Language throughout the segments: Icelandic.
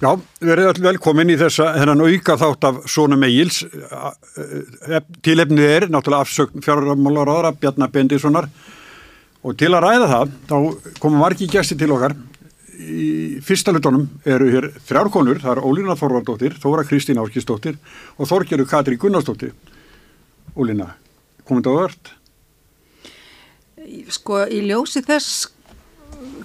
Já, verið all velkomin í þessa hennan auka þátt af Sónum Egils. Tilefnið er náttúrulega afsögn fjármálaráðara Bjarnar Bendissonar og til að ræða það, þá komum margi gæsti til okkar. Í fyrsta lutonum eru hér þrjárkonur, það er Ólína Þorvaldóttir, Þóra Kristín Árkistóttir og Þorgeru Katri Gunnarsdóttir. Ólína, komið það vörd? Sko, í ljósi þess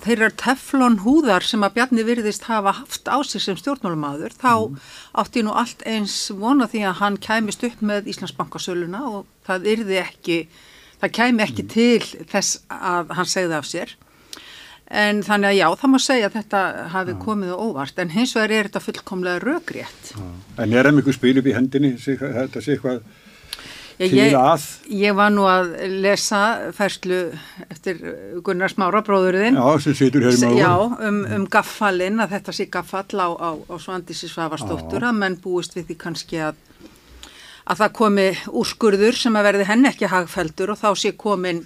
þeirra teflon húðar sem að Bjarni virðist hafa haft á sig sem stjórnmálumadur þá mm. átti nú allt eins vona því að hann kæmist upp með Íslandsbankasöluna og það yrði ekki, það kæmi ekki mm. til þess að hann segði af sér en þannig að já það má segja að þetta hafi komið óvart en hins vegar er þetta fullkomlega röggrétt. En er það mjög spil upp í hendinni þetta sé eitthvað Ég, ég var nú að lesa ferslu eftir Gunnar Smára bróðurðinn Já, Já, um, um gaffalinn að þetta sé gaffall á, á, á Svandísi Svavarsdóttur að menn búist við því kannski að að það komi úrskurður sem að verði henn ekki hagfeldur og þá sé komin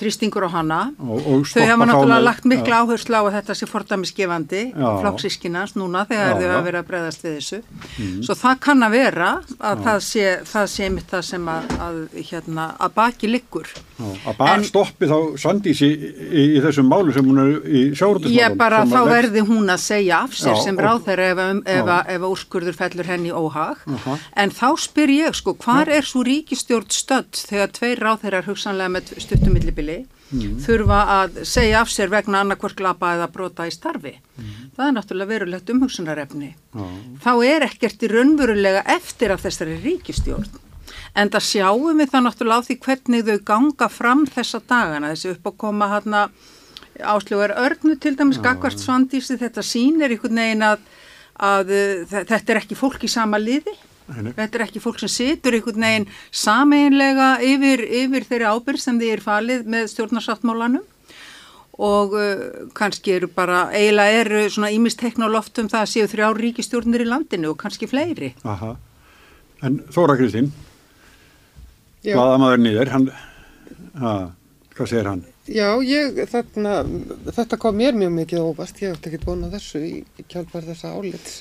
þrýstingur á hana. Og, og þau hafa náttúrulega með, lagt mikla ja. áherslu á að þetta sé fordæmisgefandi flokksískinans núna þegar já, þau hafa verið að bregðast við þessu. Mm. svo það kann að vera að það sé, það sé mitt það sem að, að, hérna, að baki liggur. Já, að baki stoppi þá Sandísi í, í, í þessum málu sem hún er í sjárutismálum ég bara þá verði hún að segja af sér já, sem ráð þeirra ef, ef, ef úrskurður fellur henni óhag. Uh -huh. en þá spyr ég sko hvar er svo ríkistjórn stödd þegar tveir ráð þeirra hugsanlega með stuttumilli millibili mm. þurfa að segja af sér vegna annarkvörk lapa eða brota í starfi. Mm. Það er náttúrulega verulegt umhugsunarefni. Mm. Þá er ekkert í raunverulega eftir af þessari ríkistjórn. En það sjáum við það náttúrulega á því hvernig þau ganga fram þessa dagana, þessi upp að koma hérna áslögar örnu til dæmis gagvart svandísi, þetta sínir einhvern veginn að, að þetta er ekki fólk í sama liði Þetta er ekki fólk sem situr einhvern veginn sameinlega yfir, yfir þeirri ábyrg sem þið er falið með stjórnarsáttmálanum. Og uh, kannski eru bara, eiginlega eru svona ímistekna á loftum það að séu þrjá ríkistjórnir í landinu og kannski fleiri. Aha, en Þóra Kristín, hvaða maður nýður, hann, að, hvað segir hann? Já, ég, þarna, þetta kom mér mjög mikið óvast, ég ætti ekki búin að þessu í, í kjálpar þessa álits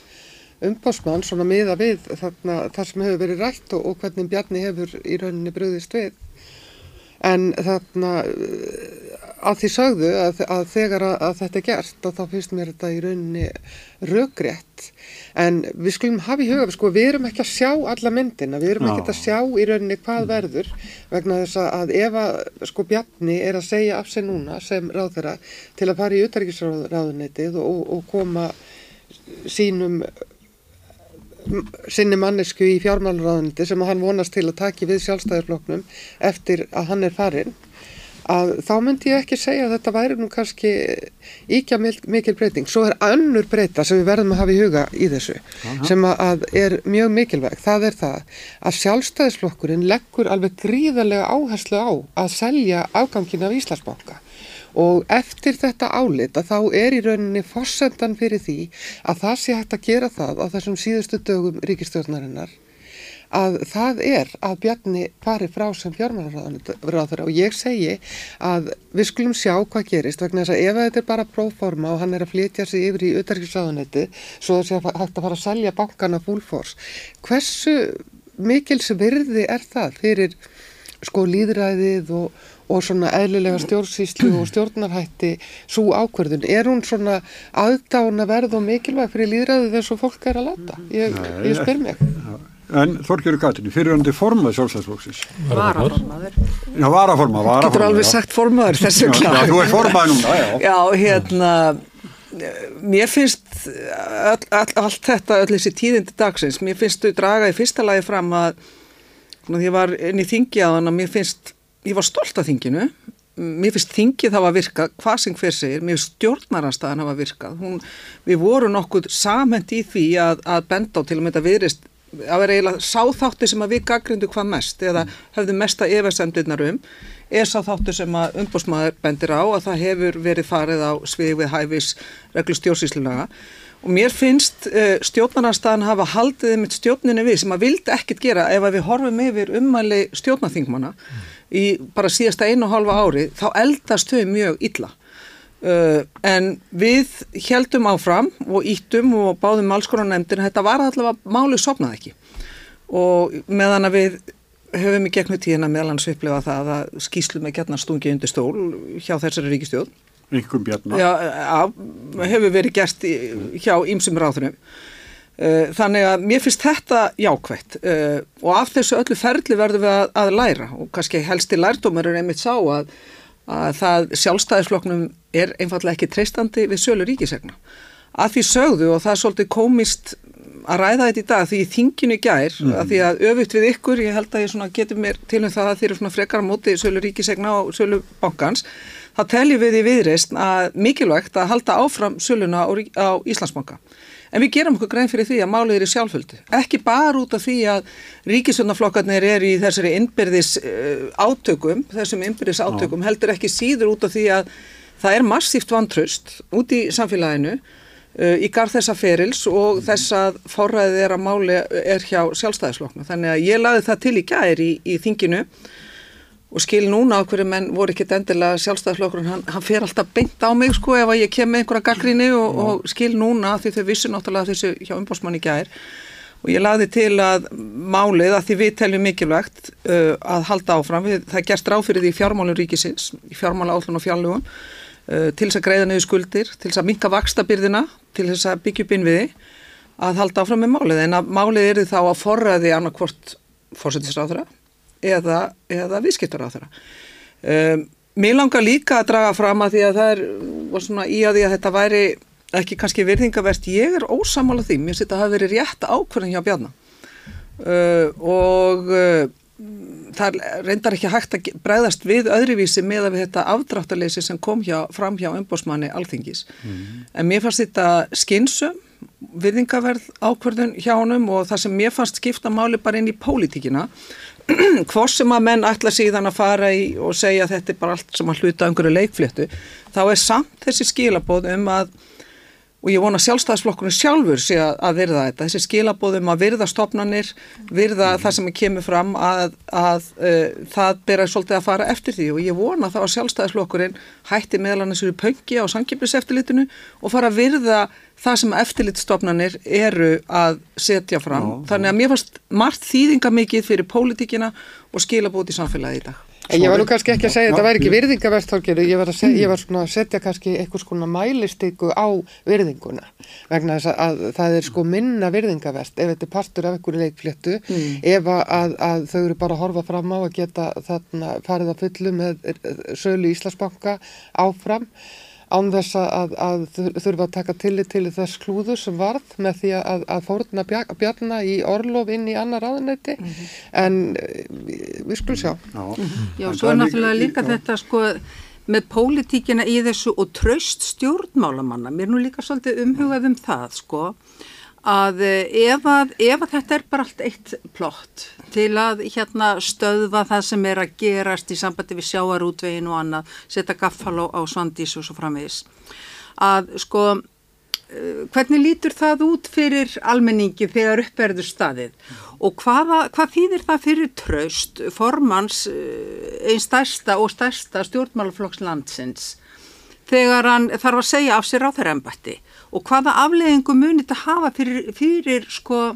umbásmann svona miða við þarna, það sem hefur verið rætt og, og hvernig Bjarni hefur í rauninni bröðist við. En þarna að því sagðu að, að þegar að, að þetta er gert og þá finnst mér þetta í rauninni röggrétt en við skulum hafa í huga, sko, við erum ekki að sjá alla myndina, við erum ekki að sjá í rauninni hvað verður vegna þess að ef að sko Bjarni er að segja af sig núna sem ráð þeirra til að fara í utarikisráðunitið og, og koma sínum sinni mannesku í fjármálurraðuniti sem hann vonast til að taki við sjálfstæðarfloknum eftir að hann er farin að þá myndi ég ekki segja að þetta væri nú kannski íkja mikil breyting. Svo er önnur breyta sem við verðum að hafa í huga í þessu Aha. sem að er mjög mikilvæg. Það er það að sjálfstæðisflokkurinn leggur alveg gríðarlega áherslu á að selja afgangin af Íslandsbanka og eftir þetta álit að þá er í rauninni fórsendan fyrir því að það sé hægt að gera það á þessum síðustu dögum ríkistjórnarinnar að það er að Bjarni fari frá sem fjármálaráður og ég segi að við skulum sjá hvað gerist vegna þess að ef þetta er bara próforma og hann er að flytja sig yfir í auðarkiðsáðanetti svo það sé hægt að fara að selja bankana full force. Hversu mikils virði er það fyrir sko líðræðið og og svona eðlilega stjórnsýslu og stjórnarhætti svo ákverðun. Er hún svona aðdána verð og mikilvæg fyrir líðræðið þess að fólk er að lata? Ég, ég spyr mig. En Þorgjörður Gatini, fyrirhandi formaði sjálfstæðsflóksis? Varaformaður. Já, varaformaður. Þú getur alveg sagt formaður þessu klart. Já, þú er formaði núna, já. Já, hérna, mér finnst all, all, allt þetta, öll þessi tíðindi dagsins, mér finnst þau draga í fyrsta lagi fram að, því ég var inn í þingi á þann að mér finnst ég var stolt af þinginu. Mér finnst þingið var virkað hvað sem hver segir, mér finnst stjórnaranstæðan það var virkað, Hún, við vorum nokkuð samhend í því að, að benda á til og með þetta viðrist að vera eiginlega sáþáttu sem að við gaggrindu hvað mest eða höfðum mesta yfirsendirnar um er sáþáttu sem að umbúrsmaður bendir á að það hefur verið farið á svið við hæfis reglu stjórnsýslunaga Og mér finnst uh, stjórnarnarstaðan hafa haldið með stjórninu við sem að vildi ekkert gera ef að við horfum yfir ummæli stjórnarþingmana mm í bara síðasta einu og halva ári þá eldast þau mjög illa. Uh, en við heldum áfram og íttum og báðum málskóranemndin, þetta var allavega málið sopnað ekki. Og meðan að við höfum í gegnum tíðina meðal hans upplefa það að skýslu með gætna stungi undir stól hjá þessari ríkistjóð Já, hefur verið gert hjá ýmsum ráðunum þannig að mér finnst þetta jákvægt uh, og af þessu öllu ferli verðum við að, að læra og kannski helsti lærdómar er einmitt sá að að það sjálfstæðisfloknum er einfallega ekki treystandi við sölu ríkisegna. Að því sögðu og það er svolítið komist að ræða þetta í dag því í þinginu gær mm. að því að öfugt við ykkur, ég held að ég geti mér til um það að þeir eru frekar á móti sölu ríkisegna og sölu bankans þá teljum við í viðreist að mikilvægt að halda áfram söluna á, á Íslandsbanka. En við gerum okkur grein fyrir því að málið er í sjálfhöldu. Ekki bara út af því að ríkisvöndaflokkarnir er í þessari innbyrðis uh, átökum, þessum innbyrðis átökum, heldur ekki síður út af því að það er massíft vantröst út í samfélaginu uh, í garð þessa ferils og þess að forræðið er að máli er hjá sjálfstæðisflokkna. Þannig að ég laði það til í gæri í, í þinginu og skil núna á hverju menn voru ekkit endilega sjálfstæðarflokkurinn, hann, hann fer alltaf beint á mig sko ef að ég kem með einhverja gaggríni og, og skil núna því þau vissu náttúrulega þessu hjá umbósmann í gæðir og ég laði til að málið að því við teljum mikilvægt uh, að halda áfram, við, það gerst ráð fyrir því fjármálun ríkisins, fjármála átlun og fjárlugun uh, til þess að greiða niður skuldir, til þess að minka vakstabyrðina, til þess að byggja upp innviði að halda áfram með málið. En að málið eru þá að forraði annarkvort fórsetisráðra eða, eða viðskiptar á þeirra. Um, mér langar líka að draga fram að því að það er, var svona í að því að þetta væri ekki kannski virðingavert, ég er ósamála því, mér setja að það hafi verið rétt ákverðin hjá Bjarnar uh, og uh, það reyndar ekki hægt að bregðast við öðruvísi með að við þetta afdráttaleysi sem kom hjá, fram hjá umbósmanni alþingis, mm. en mér fannst þetta skinsum, virðingaverð ákverðin hjá honum og það sem mér fannst skipta máli bara inn í pólitíkina hvort sem að menn ætla síðan að fara í og segja þetta er bara allt sem að hluta einhverju leikfléttu, þá er samt þessi skilabóð um að og ég vona sjálfstæðisflokkurinn sjálfur sé að, að virða þetta, þessi skilabóðum að virða stopnarnir, virða mm. það sem kemur fram að, að uh, það bera svolítið að fara eftir því og ég vona þá að sjálfstæðisflokkurinn hætti meðal hann þessu pöngi á sannkipliseftilitinu og fara að virða það sem eftirlitstofnanir eru að setja fram. Já, Þannig að mér fannst margt þýðinga mikið fyrir pólitíkina og skilabóti samfélagi í dag. Ég var nú kannski ekki að segja að þetta væri ekki virðingavert þorgeri, ég. Var að, segja, ég var svona að setja kannski einhvers konar mælistyku á virðinguna vegna þess að það er sko minna virðingavert ef þetta er partur af einhverju leikfléttu mm. ef að, að þau eru bara að horfa fram á að geta þarna farið að fullu með sölu Íslasbanka áfram án þess að, að þurfa að taka tillit til þess klúður sem varð með því að, að fórna bjarna í orlof inn í annar aðunæti mm -hmm. en eh, við skulum sjá. Já, -hmm. Já svo er náttúrulega líka já. þetta sko með pólitíkina í þessu og traust stjórnmálamanna, mér er nú líka svolítið umhugað um það sko að eh, ef, að ef að þetta er bara allt eitt plott til að hérna stöðva það sem er að gerast í sambandi við sjáarútvegin og annað, setja gaffal á, svandís og svo framvegis. Að sko eh, hvernig lítur það út fyrir almenningi þegar uppverður staðið? Og hvaða, hvað þýðir það fyrir traust formans eh, einn stærsta og stærsta stjórnmálaflokkslandsins þegar hann þarf að segja af sér á þeirra embætti og hvaða afleðingu munir þetta hafa fyrir, fyrir sko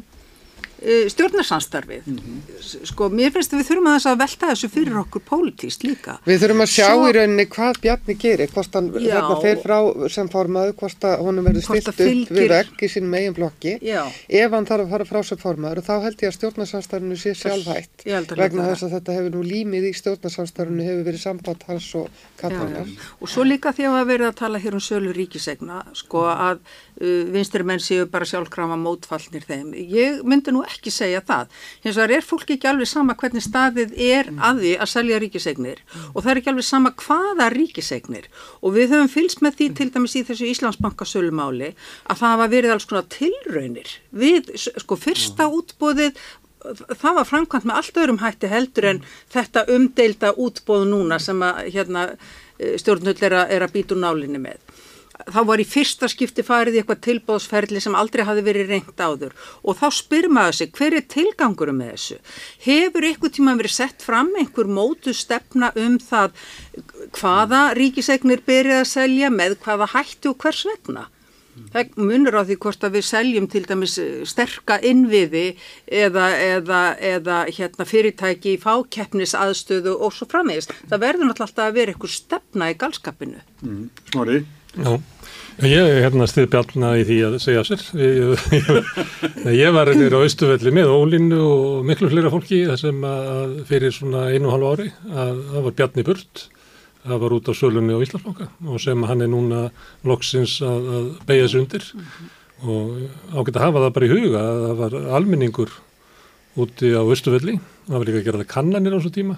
stjórnarsanstarfið mm -hmm. sko, mér finnst að við þurfum að, að velta þessu fyrir mhm. okkur pólitíst líka. Við þurfum að sjá Svo, í rauninni hvað Bjarni gerir hvort hann hérna fer frá sem formaður hvort honum verður stilt upp fylgir, við vekk í sín megin blokki já. ef hann þarf að fara frá sem formaður þá held ég að stjórnarsanstarfinu sé sjálfhætt vegna þess að þetta hefur nú límið í stjórnarsanstarfinu hefur verið samband hans og kattanar Og svo líka því að við verðum að tala hér um sölu ríkisegna sko að uh, vinstri menn séu bara sjálfkrafa mótfallnir þeim ég myndi nú ekki segja það. Hins vegar er fólki ekki alveg sama hvernig staðið er mm. að því að selja ríkisegnir mm. og það er ekki alveg sama hvaða ríkisegnir og við höfum fylst með því til dæmis í þessu Íslandsbankasölumáli að það hafa verið alls konar tilraunir við sko fyrsta mm. útbóðið það var framkvæmt með allt öðrum hætti heldur en þetta umdeilda útbóð núna sem að hérna, er að, er að býta úr nálinni með þá var í fyrsta skipti farið í eitthvað tilbóðsferðli sem aldrei hafi verið reynd áður og þá spyr maður sig hver er tilgangurum með þessu? Hefur ykkur tíma verið sett fram einhver mótu stefna um það hvaða ríkisegnir byrjað að selja með hvaða hætti og hvers vegna? Það munur á því hvort að við seljum til dæmis sterka innviði eða, eða, eða hérna, fyrirtæki í fákeppnis aðstöðu og svo framvegist. Það verður náttúrulega alltaf að vera einhver stefna í galskapinu. Mm. Snorri? Já, ég er hérna stið bjálna í því að segja sér. Ég, ég, ég var nýra á Östuvelli með Ólinu og miklu flera fólki þessum að fyrir svona einu og halvu ári að það var Bjarni Burt það var út á sölunni á Íslandsbanka og sem hann er núna loksins að, að beigja þessu undir mm -hmm. og ágætt að hafa það bara í huga að það var almenningur úti á Östuvelli, það var líka að gera það kannanir á þessu tíma,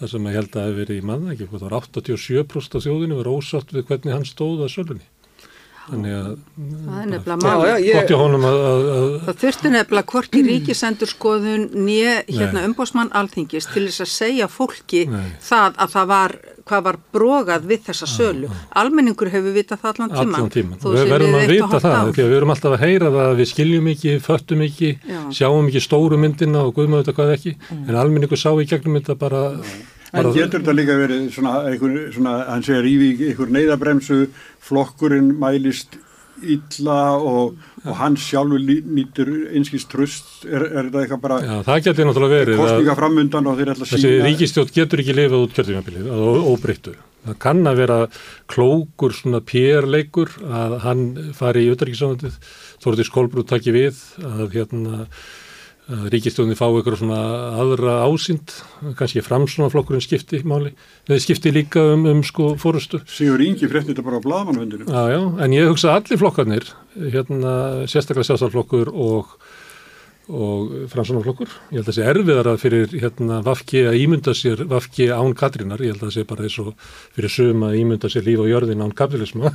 það sem ég held að hefur verið í manna, ekki, það var 87% af þjóðinu var ósátt við hvernig hann stóð að sölunni Þannig að það er nefnilega máli. Það þurfti nefnilega hvorki ríkisendur skoðun nýja hérna umbósmann alþingis til þess að segja fólki Nei. það að það var, hvað var brogað við þessa sölu. Almenningur hefur vitað það allan tíman. Allan tíman. Við verðum að vita það, því að við erum alltaf að heyra það að við skiljum ekki, föttum ekki, Já. sjáum ekki stóru myndina og guðum auðvitað hvað ekki, mm. en almenningur sá í gegnum þetta bara... En getur þetta líka verið svona, einhver, svona hann segir í einhver neyðabremsu flokkurinn mælist illa og, og hann sjálfur nýtur einskist tröst er, er þetta eitthvað bara Já, það getur náttúrulega verið kostninga framundan og þeir ætla að sína Þessi ríkistjótt getur ekki lifað út kjörðingabilið að óbreyttu. Það kann að vera klókur svona pérleikur að hann fari í auðverkisánandið Þórtís Kolbrú takki við að hérna ríkistjóðinni fá ykkur svona aðra ásýnd, kannski framsunaflokkurinn skipti máli, þeir skipti líka um, um sko fórustu. Sigur Ingi frétti þetta bara á blagamannvendinu. Já, já, en ég hugsa allir flokkarnir, hérna sérstaklega sjálfsarflokkur og og fransunarflokkur. Ég held að það sé erfiðara fyrir hérna Vafki að ímynda sér Vafki án Katrínar, ég held að það sé bara eins og fyrir sögum að ímynda sér líf og jörðin án kapitalisma.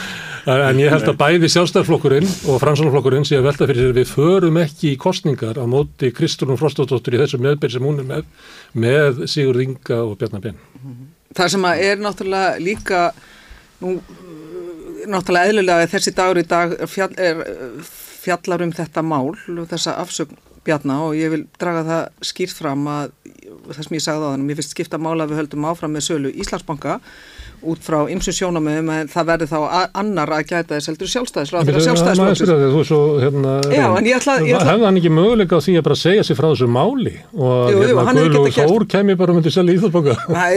en ég held að bæði sjálfstæðarflokkurinn og fransunarflokkurinn sé að velta fyrir sér við förum ekki í kostningar á móti Kristúrun Frostóttur í þessum meðbyrg sem hún er með, með Sigur Inga og Bjarnar Ben. Það sem er náttúrulega líka nú, náttúrulega eðlulega þessi dagur í dag fjall, er fjallar um þetta mál, þessa afsögn Bjarnar og ég vil draga það skýrt fram að það sem ég sagði á þannig, mér finnst skipta mála við höldum áfram með sölu Íslandsbanka út frá ymsum sjónamöðum en það verður þá annar að gæta þess heldur sjálfstæðisráð þegar sjálfstæðisráð hefði hann ekki möguleika á því að bara segja sér frá þessu máli? Og jú, jú, hérna Guðlu Þór kemur bara að selja íþjóðsbóka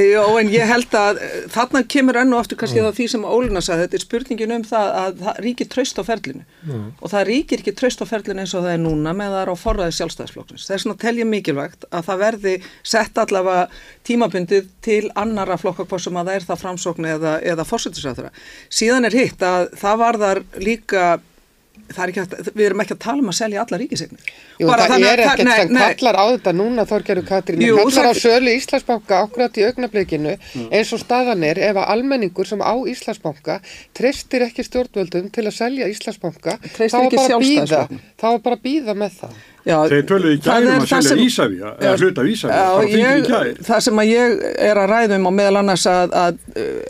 Jó en ég held að þarna kemur enn og aftur kannski þá því sem Ólina sagði þetta er spurningin um það að það ríkir tröst á ferlinu. Jú. og það ríkir ekki tröst á ferlinu eins og það er núna með það er á forræði sjálfstæðisflokksins. Það er svona telja mikilvægt að það verði sett allavega tímabundið til annara flokka hvað sem að það er það framsókn eða, eða fórsettisræðara. Síðan er hitt að það var þar líka Að, við erum ekki að tala um að selja alla ríkisegnir Jú, Bara það er ekkert sem kallar á þetta núna Þorgeru Katrín, það kallar það... á sölu Íslandsbanka ákvæmt í augnablikinu. Mm. eins og staðan er ef að almenningur sem á Íslandsbanka treystir ekki stjórnvöldum til að selja Íslandsbanka þá var bara að býða með það Já, Þeir töluði í gærum að selja sem, Ísafja, eða hluta Ísafja, það sem að ég er að ræðum og meðal annars að, að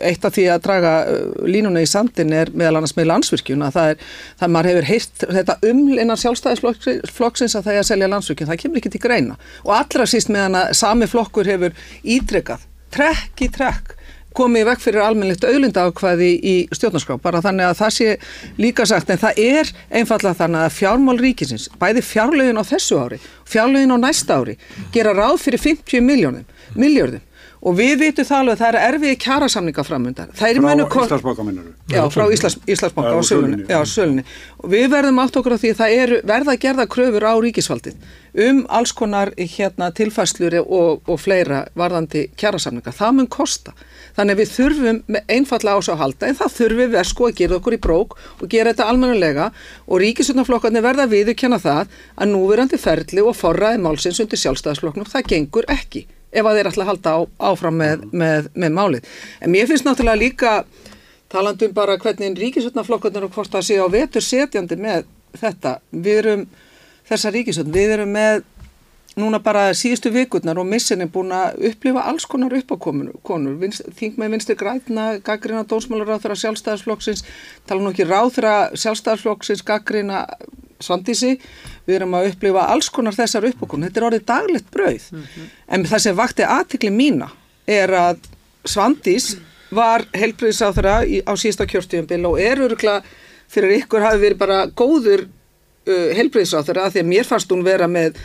eitt af því að draga uh, línuna í sandin er meðal annars með landsvirkjuna, það er, það maður hefur heilt þetta umlinnar sjálfstæðisflokksins að það er að selja landsvirkjuna, það kemur ekki til greina. Og allra síst meðan að sami flokkur hefur ítrekkað, trekk í trekk komið vekk fyrir almennilegt auðlindaákvæði í stjórnarskrá, bara þannig að það sé líka sagt, en það er einfallega þannig að fjármál ríkisins, bæði fjárlögin á þessu ári, fjárlögin á næsta ári gera ráð fyrir 50 miljónum miljörðum og við vitum það alveg að það er erfið kjærasamninga framöndar. Frá Íslandsbanka minnur? Já, frá Íslands, Íslandsbanka á sölunni. Já, sölunni. Og við verðum átt okkur á því að það er verða að gerða kröfur á ríkisfaldið um alls konar hérna, tilfæslur og, og fleira varðandi kjærasamninga. Það mun kosta. Þannig að við þurfum einfalla ás að halda en það þurfum við sko að gera okkur í brók og gera þetta almennulega og ríkisutnaflokkarnir verða að viðurkenna það að núverandi ferli og forraði málsins undir sjálfstæðarsflokknum það gengur ekki ef að þeir ætla að halda á, áfram með, með, með málið. En mér finnst náttúrulega líka talandum bara hvernig ríkisvöldnaflokkarnir og hvort það sé á vetur setjandi með þetta. Við erum þessa ríkisvöldn, við erum með núna bara síðustu vikurnar og missin er búin að upplifa alls konar uppákonur, þing með vinstri græna, gaggrina dósmálar ráð þeirra sjálfstæðarsflokksins, tala nú ekki ráð þeirra sjálfstæðarsflokksins, gaggrina svandísi, við erum að upplifa alls konar þessar uppákonur, þetta er orðið daglegt brauð, mm -hmm. en það sem vakti aðtikli mína er að svandís var helbriðsáð þeirra á sísta kjörstjöfumbil og er örugla fyrir ykkur hafi verið bara góður uh, að því að mér fannst hún vera með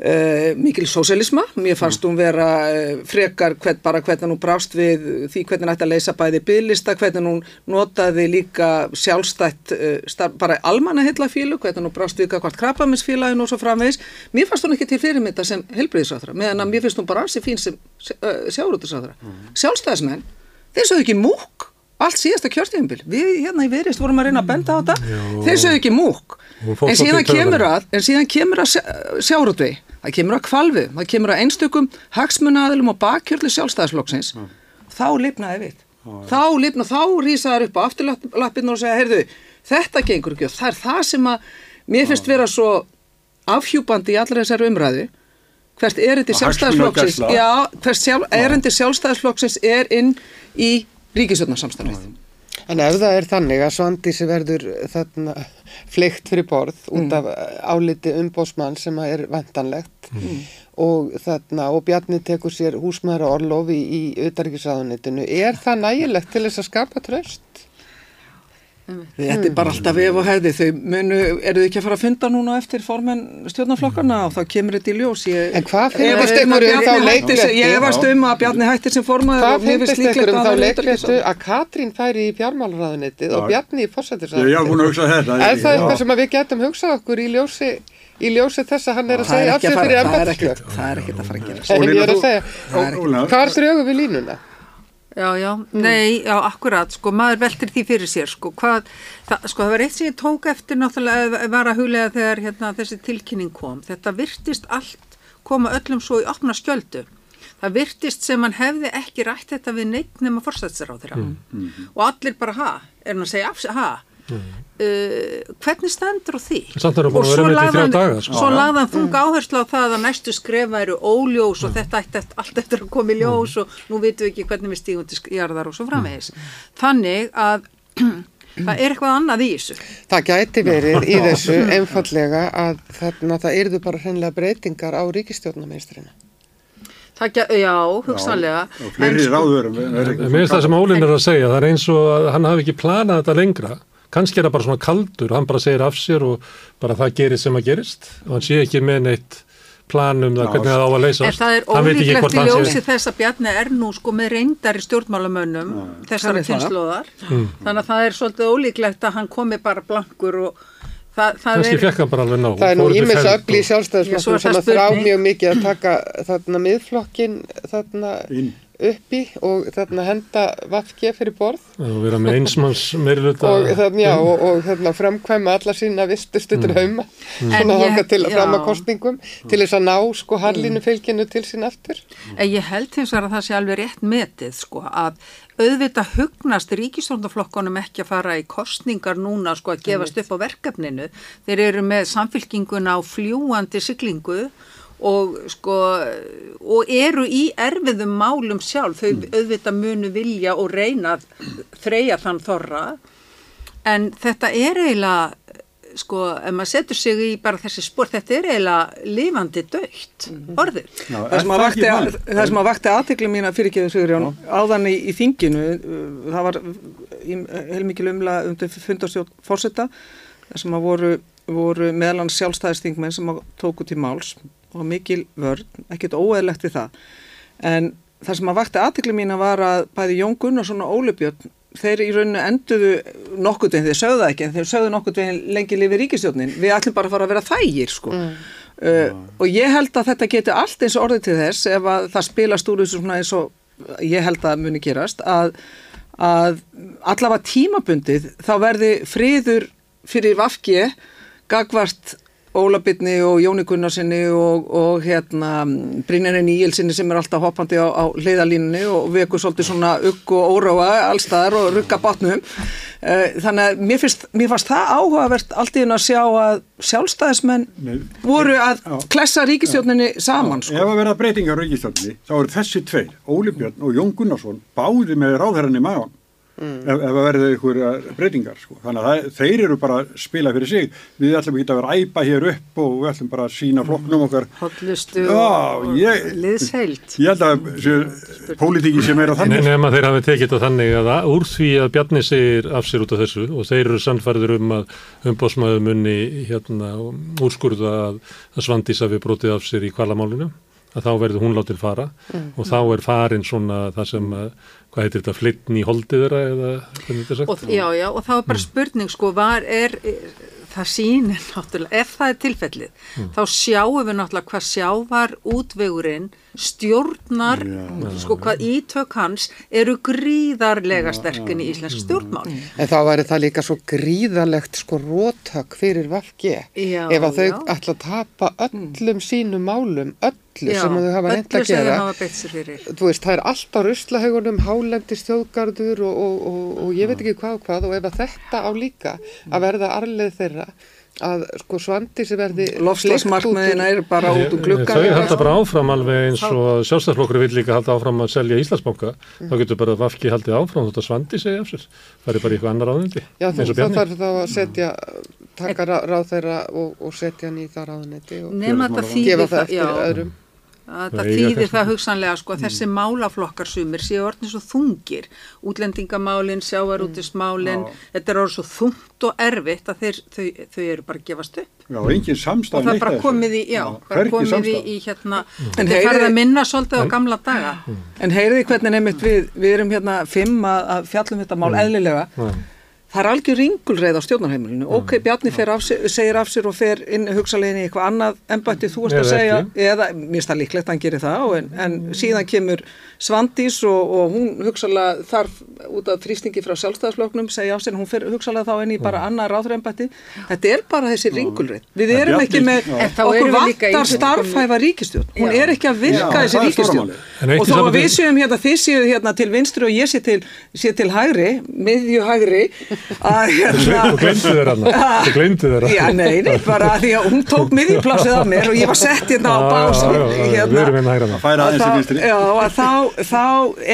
Uh, mikil sósélisma, mér fannst hún vera uh, frekar hvern, bara hvernig hún brást við því hvernig hún ætti að leysa bæði bygglista, hvernig hún notaði líka sjálfstætt uh, starf, bara almanna heillafílu, hvernig hún brást við hvort krabbaminsfílaðin og svo framvegis. Mér fannst hún ekki til fyrirmynda sem helbriðisáþra meðan að mér finnst hún bara ansi fín sem sjáurútusáþra. Mm. Sjálfstæðismenn þeir sögðu ekki múk allt síðasta kjörtíðinbil, við hérna í veriðst vorum að reyna að benda á þetta, þeir sögðu ekki múk en síðan kemur að, en síðan kemur að sjárútvei það kemur að kvalvi, það kemur að einstökum hagsmunaðilum og bakkjörli sjálfstæðisflokksins. Mm. þá lifnaði við. Ah, þá lifnaði, þá rýsaður upp á afturlappinu og segja, heyrðu, þetta gengur ekki og það er það sem að mér finnst vera svo afhjúbandi í allar þessari umræðu. Hvert erindi sjálfstæðisflokksins já, hvert sjálf, erindi sjálfstæðisflokksins er inn í ríkisjónarsamstæðið En ef það er þannig að Svandísi verður þarna fleikt fyrir borð út mm. af áliti umbósmann sem er vantanlegt mm. og þarna og Bjarni tekur sér húsmaður og orlofi í auðarrikiðsraðunitinu, er það nægilegt til þess að skapa tröst? Þetta er bara alltaf ef og hefði. Þau munu, eru þau ekki að fara að funda núna eftir formen stjórnarflokkarna og þá kemur þetta í ljós. Ég, En hvað finnst ykkur um þá leikletu? Ég hefast um að Bjarni hættir sem formaður Hvað finnst ykkur um þá leikletu að Katrín færi í fjármálraðunitið og Bjarni í fórsættisraðunitið Er það eitthvað sem við getum hugsað okkur í ljósi í ljósi þess að hann er að segja af sig fyrir embættisklökk Það er ekkert að fara að gera Hvað drögu við línuna? Já, já, mm. nei, já, akkurat, sko, maður veltir því fyrir sér, sko, hvað, það, sko, það var eitt sem ég tók eftir náttúrulega, var að huglega þegar, hérna, þessi tilkynning kom, þetta virtist allt koma öllum svo í opna skjöldu, það virtist sem hann hefði ekki rætt þetta við neitt nema fórstætsar á þeirra mm. Mm. og allir bara, ha, er hann að segja ha, uh, hvernig stendur á því og svo lagðan, sko. svo lagðan mm. þunga áherslu á það að næstu skrefa eru óljós og mm. þetta ætti allt eftir að koma í ljós mm. og nú vitum við ekki hvernig við stígum til jarðar og svo framvegis þannig að það er eitthvað annað í þessu Það gæti verið í þessu einfallega að þarna það erðu bara hreinlega breytingar á ríkistjórnarmeisturina Það, já, hugsanlega. Og fleiri sko- ráðurum. Mér finnst það sem Ólin er að segja, það er eins og að hann hafi ekki planað þetta lengra kannski er það bara svona kaldur, hann bara segir af sér og bara það gerist sem að gerist og hann sé ekki með neitt planum það, hvernig það á að leysa en það er ólíklegt í ljósi þess að Bjarni er nú sko með reyndar í stjórnmálamönnum þessara kynnslóðar mm. þannig að það er svolítið ólíklegt að hann komi bara blankur og það, það er það er nú ímis öfli í sjálfstæðisflokkum sem að þrá mjög mikið að taka þarna miðflokkin þarna inn uppi og þarna henda vafkja fyrir borð. Og vera með einsmanns meirluta og, þarna, já, og, og þarna framkvæma alla sína vistustutur mm. mm. svona hóka til að frama kostningum til þess að ná sko harlinu fylginu til sín aftur. En ég held hins vegar að það sé alveg rétt metið sko að auðvitað hugnast ríkistórnaflokkonum ekki að fara í kostningar núna sko að gefast upp á verkefninu. Þeir eru með samfylkinguna á fljúandi syklingu og sko og eru í erfiðum málum sjálf þau mm. auðvitað munu vilja og reyna að þreja þann þorra en þetta er eiginlega sko, ef maður setur sig í bara þessi spór, þetta er eiginlega lifandi dögt mm. orðið. Já, það sem að vakti, að, að vakti aðteglum mína fyrir ekki þessu Sigurjón, áðan í, í þinginu uh, það var heilmikið umla undir fundarstjórn fórsetta þar sem að voru, voru meðlan sjálfstæðistingmenn sem tóku til máls og mikil vörn, ekkert óeðlegt við það. En það sem að vakti aðtikli mín að var að bæði Jón Gunnarsson og Óli Björn, þeir í rauninu enduðu nokkurt veginn, þeir sögðu það ekki, en þeir sögðu nokkurt veginn lengi lifið ríkistjónin. Við ætlum bara að fara að vera þægir, sko. Mm. Uh, og ég held að þetta getur allt eins orðið til þess ef að það spilast úr þessu svona eins og ég held að muni gerast að, að allavega tímabundið þá verði friður fyrir vafki gagvart Ólabitni og Jóni Gunnarsinni og, og hérna Brynjarinn Íelsinni sem er alltaf hoppandi á, á leiðalínunni og veku svolítið svona ugg og óráa allstaðar og rugga bátnum Eh, Þannig að mér, finnst, mér fannst það áhugavert allt í henn að sjá að sjálfstæðismenn Nei. voru að Já. klessa ríkistjórninni saman sko. Ef að verða breytingar á ríkistjórninni, þá eru þessi tveir, Óli Björn og Jón Gunnarsson, báði með ráðherran í maðan. Ef, ef að verða ykkur breytingar sko. þannig að það, þeir eru bara að spila fyrir sig. Við ætlum ekki að vera æpa hér upp og við ætlum bara að sína flokknum okkar. Hollustu Já, og ég- liðsheild. ég held að þessi pólitíki sem er á Nei, þannig nema þeir hafi tekið þetta þannig að úr því að Bjarni segir af sér út af þessu og þeir eru sannfærður um að umbóðsmaður munni hérna úrskurða að, að Svandís hafi brotið af sér í kvalamálinu að þá verður hún látin fara. Og þá er farin svona það sem að, hvað heitir þetta, flittn í holdið þeirra eða hvernig þetta er sagt? Og, já, já, og það var bara spurning, sko, var er, það sýnir náttúrulega, ef það er tilfellið, þá sjáum við náttúrulega hvað sjávar útvegurinn stjórnar, sko, hvað ítök hans eru gríðarlega sterkinn í íslensk stjórnmál. En þá væri það líka svo gríðalegt sko rótök fyrir Valgi Já, ef að þau já. ætla að tapa öllum sínum málum, öllu Já, sem að þau hafa reynd öllu að gera. veist, það er allt á ruslahaugunum, hálendi stjóðgarður og, og, og, og ég veit ekki hvað og hvað og ef að þetta á líka að verða arleið þeirra að sko svandi sem verði Lofslagsmarkmiðina er bara út úr gluggan Þau halda bara áfram alveg eins og að sjálfstæðsflokkur vil líka halda áfram að selja Íslandsbanka. Þá getur bara Vafki haldið áfram þótt að Svandi segja af sér. Farið bara í eitthvað annar áðundi Já, þú, eins og það þarf þá að setja, taka rá, ráð þeirra og, og setja hann í það ráðunetti og Nefn að það gefa það það, eftir já, öðrum. Að Það það þýðir það hugsanlega sko að þessi málaflokkar sumir séu orðin svo þungir, útlendingamálin, sjávarútismálin, þetta er orðin svo þungt og erfitt að þeir, þau, þau eru bara gefast upp. Já, engin Og samstæð það er bara komið í, já, bara komið í, í hérna, þetta er farið að minna svolítið á gamla daga. En heyriði hvernig nefnitt við, við erum hérna fimm að, að fjallum þetta mál eðlilega. Það er algjör ringulreið á stjórnarheimilinu. Ok, Bjarni fer af sér, segir af sér og fer inn hugsalegin í eitthvað annað embætti þú ert að segja, ekki. eða mér það líklegt að hann gerir það, og en, en síðan kemur Svandís og, og hún hugsalega þarf út af þrýstingi frá sjálfstæðarsfloknum segja af sér, hún fer hugsalega þá inn í bara annað ráðræðembætti. Þetta er bara þessi ringulreið. Við erum Bjarni- ekki með, okkur erum við líka í vantar starfhæfa ríkistjórn. Hún er ekki að virka þessi ríkistjórn. Og þó að við séum hérna, þið séu hérna til vinstri og ég sé til, sé til hægri, miðju hægri, að hérna, Þú glemdu þeirra hann Þú glemdu þeirra já, nei, nei, bara því að hún tók miðjuplássið af mér og ég var sett hérna á bás, Við erum hérna, hérna hægra að með færa að aðeins í vinstri. Já, að þá, þá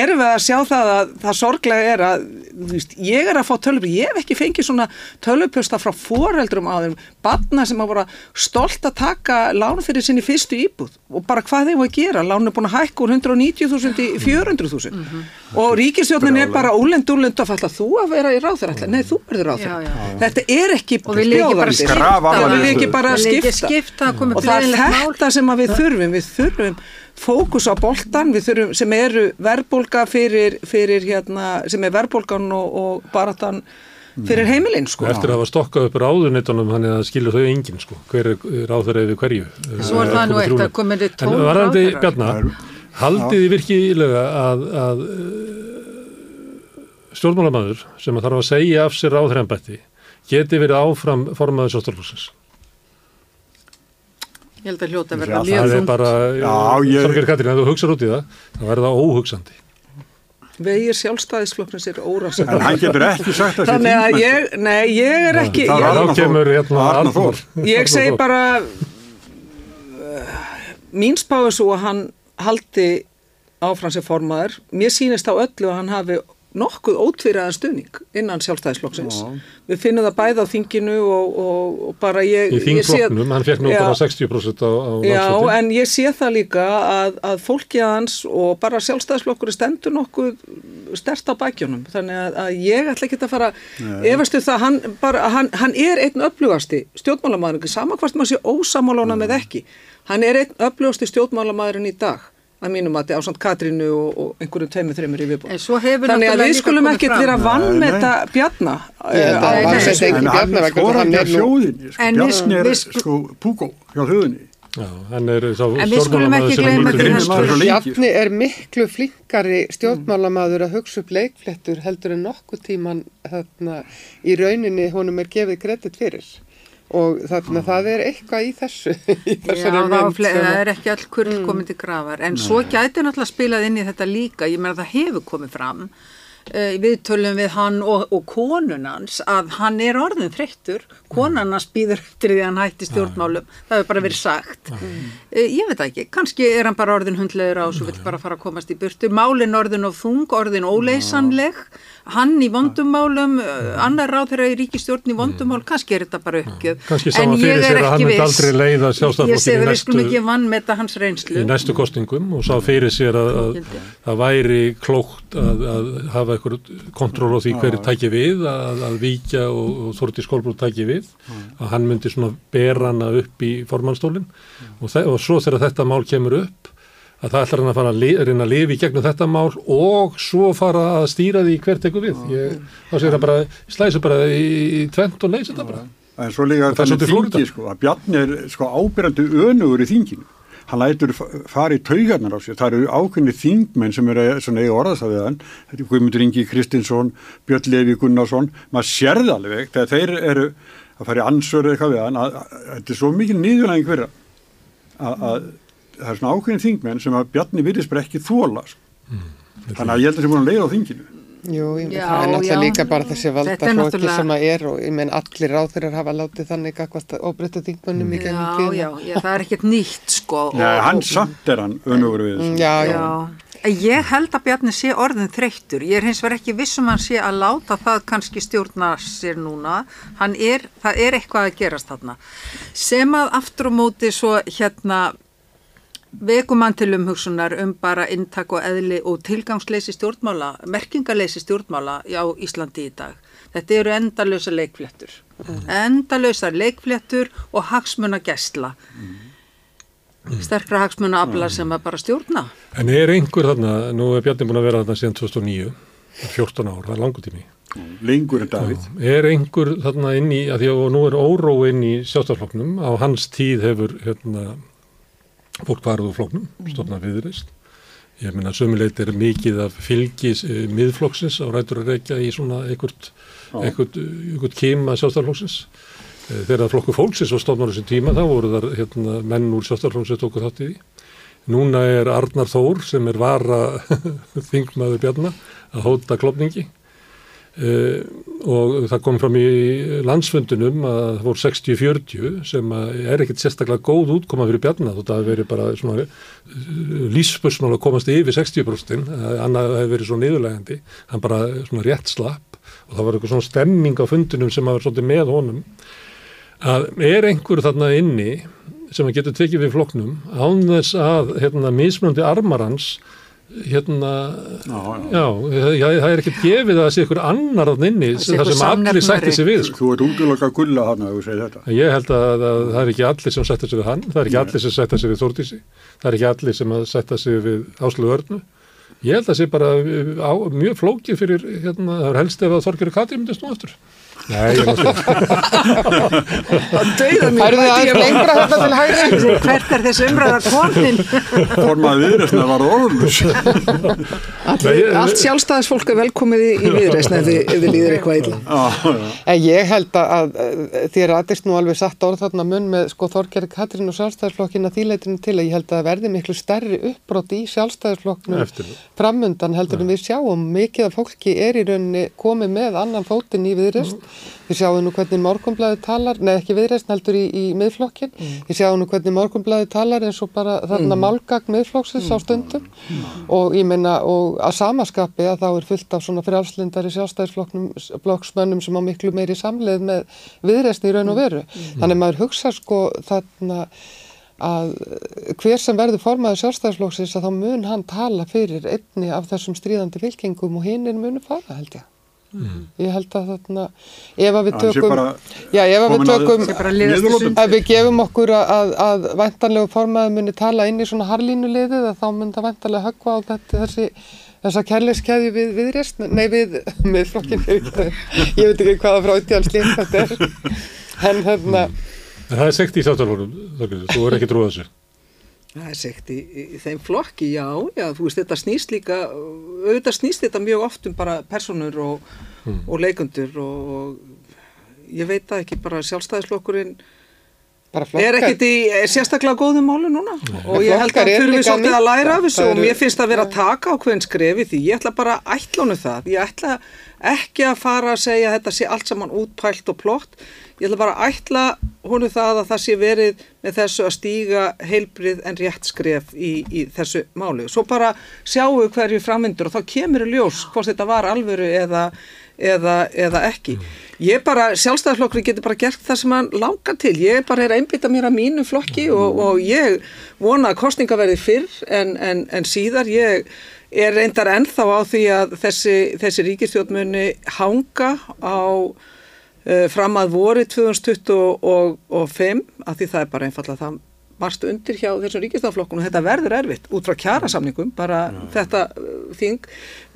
erum við að sjá það að það sorglega er að veist, ég er að fá tölupur, ég hef ekki fengið svona tölupösta frá foreldrum á þeim, badna sem að voru stolt að taka lán fyrir sinni fyrstu íbúð. Og bara hvað þeim að gera, lán er búin að hækka úr 190.000 í 400.000 og ríkistjórnin er bara úlend úlend í nei þú verður Já, já. þetta er ekki bjóðandi. skipta. Grafalvarleg Já, við ekki bara skipta. og það er þetta sem að við þurfum við þurfum fókus á boltan við þurfum, sem eru verðbólga fyrir, fyrir hérna, sem er verðbólgan og, og baratan fyrir heimilinn sko. Eftir að hafa stokkað upp ráðunitunum þannig að það skilur þau enginn sko. Hver er ráður yfir hverju? Svo er það nú eitt að komið þið En tólf varandi ráðherrar. Bjarnar haldið þið virkilega að, að stjórnmálamæður sem að þarf að segja af sér ráðhrembætti geti verið áfram formaður sjóstólflóksins Ég held að hljóta að Já, verða það mjög er þungt. bara, Já, ég- Þorger Katrín, ef þú hugsar út í það þá er það óhugsandi vegir sjálfstæðisflokknins er órasað en hann getur ekki sagt að þannig að ég, nei ég er ekki Það ég, var þá Arnar kemur Þór. hérna Arnar Arnar. Þór. ég segi bara mín spáðu svo að hann haldi áfram sem formaður mér sýnist á öllu að hann hafi nokkuð ótvíraðan stuðning innan sjálfstæðisflokksins. Við finnum það bæði á þinginu og, og, og bara ég í þingflokknum, hann fekk nú Já. bara 60% á, á Já, landsvöldi. en ég sé það líka að, að fólkið hans og bara sjálfstæðisflokkur stendur nokkuð stert á bækjunum, þannig að, að ég ætla ekki að fara, efastu það hann, bara, hann, hann er einn öflugasti stjórnmálamæður, ekki sama hvort maður sé ósamálána með ekki, hann er einn öflugasti stjórnmálamæðurinn í dag að mínum að þetta ásand Katrínu og, og einhverjum tveimur þreimur í viðbúð. En svo hefur Þannig að við skulum ekkert vera vann með þetta bjarna. Eh, en hann er skoran hjá nú- þjóðinni sko. Bjarni er sko púkó hjá þjóðinni Já, hann er sá En við skulum ekki gleyma Bjarni er miklu flinkari stjórnmálamaður að hugsa upp leikflettur heldur en nokkuð tíman þarna, í rauninni honum er gefið kredit fyrir og þarna það er eitthvað í þessu í Já, þessari það, mynd það að- er ekki all kurl komið til grafar. En svo gæti náttúrulega spilað inn í þetta líka. Ég meina það hefur komið fram uh, við tölum við hann og, og konun hans að hann er orðin þreyttur, konan hans býður eftir því að hann hætti stjórnmálum, það hefur bara verið sagt. Uh, ég veit það ekki, kannski er hann bara orðin hundlegur á og svo vill bara fara að komast í burtu. Málin orðin og þung, orðin óleysanleg, hann í vondumálum, uh, annar ráð þeirra í ríkistjórn í vondumál, kannski er þetta bara uppgjöf. Kannski sá En ég fyrir er sér að hann ekki viss. aldrei leiða Ég sjálfstæðarflokkin segi í að við skulum næstu, ekki vannmeta hans reynslu. í næstu kostningum og sá fyrir sér að, að það væri klókt að, að hafa eitthvað kontról á því hverju tæki við, að, að víkja og, og Þorti Skólbrúð tæki við, að hann myndi svona bera hana upp í formannstólinn og, og svo þegar þetta mál kemur upp, að það ætlar hann að fara að reyna að lifa í gegnum þetta mál og svo fara að stýra því hver tekur við. Ég, þá segir það bara, slæsir bara í, í tvent og leysi þetta bara. En svo líka Það er þannig þingi sko, að Bjarni er sko ábyrjandi önugur í þinginu. Hann lætur fa- fara í taugarnar á sér. Það eru ákveðni þingmenn sem eru svona eiga orðasafið hann. Þetta er Guðmundur Ingi Kristinsson, Björn Levi Gunnarsson. Maður sérði alveg þegar þeir eru að fara í ansvörðu eitthvað við hann. Þetta er svo mikil nýðunæðing fyrir að, að það er svona ákveðni þingmenn sem að Bjarni virðist bara ekki þóla. Sko. Þannig að ég held að það sé búin að leiða á þinginu. Jú, ég, Já, það er náttúrulega já. líka bara þessi Þetta valdaflóki náttúrulega- sem að er og ég menn allir ráþurar hafa látið þannig að óbreyttu þingmönnum í gennum Já, tíðina. já, já, það er ekkert nýtt sko. Nei, og- hann samt er hann önugur við þessu. Mm, Já, já. Já, ég held að Bjarni sé orðin þreyttur. Ég er hins vegar ekki vissum hann sé að láta það kannski stjórna sér núna. Hann er, það er eitthvað að gerast þarna. Sem að aftur á móti svo hérna vekum hann til umhugsunar um bara inntak og eðli og tilgangsleysi stjórnmála, merkingaleysi stjórnmála á Íslandi í dag. Þetta eru endalösa leikfléttur. Endalösa leikfléttur og hagsmuna gæsla. Sterkra hagsmuna afla sem að bara stjórna. En er einhver þarna, nú er Bjarni búin að vera þarna síðan 2009, 14 ár, það er langur tími. Lengur en Davíð. Er einhver þarna inn í, að því að nú er óró inn í sjálfstafloknum, á hans tíð hefur hérna, fólk farið úr floknum, stofnað viðreist. Ég meina sömuleit er mikið af fylgis e, miðflokksins á rætur að reykja í svona einhvert, einhvert, einhvert kima sjálfstaflokksins. E, þegar flokku fólksins var stofnar þessum tíma þá voru þar hérna, menn úr sjálfstaflokksins tóku þátt í því. Núna er Arnar Þór sem er vara þingmaður Bjarnar að hóta klopningi. Uh, og það kom fram í landsfundunum að það voru 60-40 sem er ekkert sérstaklega góð útkoma fyrir Bjarnar þótt að það hefur verið bara svona uh, lífspursmál að komast yfir 60% uh, annað hefur verið svo niðurlegandi hann bara svona rétt slapp og það var eitthvað svona stemming á fundunum sem að vera svolítið með honum að er einhver þarna inni sem að getur tekið við flokknum án þess að hérna, mismunandi armar hans hérna, Já, já. já, það er ekkert gefið að það sé ykkur annar þarna inni Það sem allir sætti sig við sko. Þú ert útlöka gulla hann að þú segir þetta. Ég held að, að það er ekki allir sem sætta sig við hann, það er ekki allir sem sætta sig við Þórdísi, það er ekki allir sem að sætta sig við Áslu Örnu. Ég held að það sé bara á, mjög flókið fyrir, hérna, það er helst ef að Þorgjörður Katri myndist nú aftur. Nei, ég mátti að dauða mér Færðu það aðeins lengra þetta til hægri? Hvert er þessi umræða komin? Formaði viðresna var orðlus. Allt sjálfstæðisfólk er velkomið í, viðreisn ef þið, líður eitthvað illa En ég held að, að, að þér aðeist nú alveg satt orð þarna mun með sko Þorgerði Katrín og sjálfstæðisflokkin að þýleitinu til að ég held að það verði miklu stærri uppbrot í það. framundan heldur en við sjáum mikið af fólki er í rauninni komið með annan fótinn í viðreist við sjáum nú hvernig morgunblæði talar nei ekki viðreist heldur í, í miðflokkin við sjáum nú hvernig morgunblæði talar eins og bara þarna málgagn miðflokksins á stundum. Og ég meina og að samaskapi að þá er fullt af svona frjálslindari sjálfstæðisflokksmönnum sem á miklu meiri samleið með viðreistni í raun og veru. Þannig maður hugsa sko þarna að hver sem verður formaður sjálfstæðisflokksins að þá mun hann tala fyrir einni af þessum stríðandi fylkingum og hinn er munu fara held ég. Ég held að þarna, ef að við tökum, já ef að við tökum, ef við gefum okkur að, að, að væntanlegu formaður muni tala inn í svona harlínuliðið að þá mun það væntanlega höggva á þetta, þessi, þessa kærleikskæði við, við rest, nei við, með flokkin, ég veit ekki hvaða frátíðanslík þetta er, en hérna, En það er sekt í Þorgjörður, þú er ekki trúið þessu. Það er segt í, í, í þeim flokki, já, já, þú veist, þetta snýst líka, auðvitað snýst þetta mjög oft um bara personur og, og leikundur og, og ég veit það ekki, bara sjálfstæðisflokkurinn Bara flokkar. er ekkit í er sérstaklega góðum málu núna. Og ég held að þurfum við svolítið að læra af þessu og mér finnst að vera að taka á hvern skrefi því. Ég ætla bara að ætlónu það. Ég ætla ekki að fara að segja að þetta sé allt saman útpælt og plott ég ætla bara að ætla honu það að það sé verið með þessu að stíga heilbrið en rétt skref í, í þessu málu svo bara sjáum við hverju framvindur og þá kemur í ljós hvort þetta var alvöru eða eða, eða ekki. Ég bara, sjálfstæðarflokkurinn getur bara gert það sem hann langar til. Ég bara er að einbytta mér að mínu flokki og, og ég vona að kostninga verði fyrr en, en, en síðar. Ég er reyndar ennþá á því að þessi, þessi ríkistjórnmunni hanga á uh, fram að voru 2025 að því það er bara einfallega það marst undir hjá þessum ríkistaflokkunum þetta verður erfitt út frá kjærasamningum bara þetta uh, þing.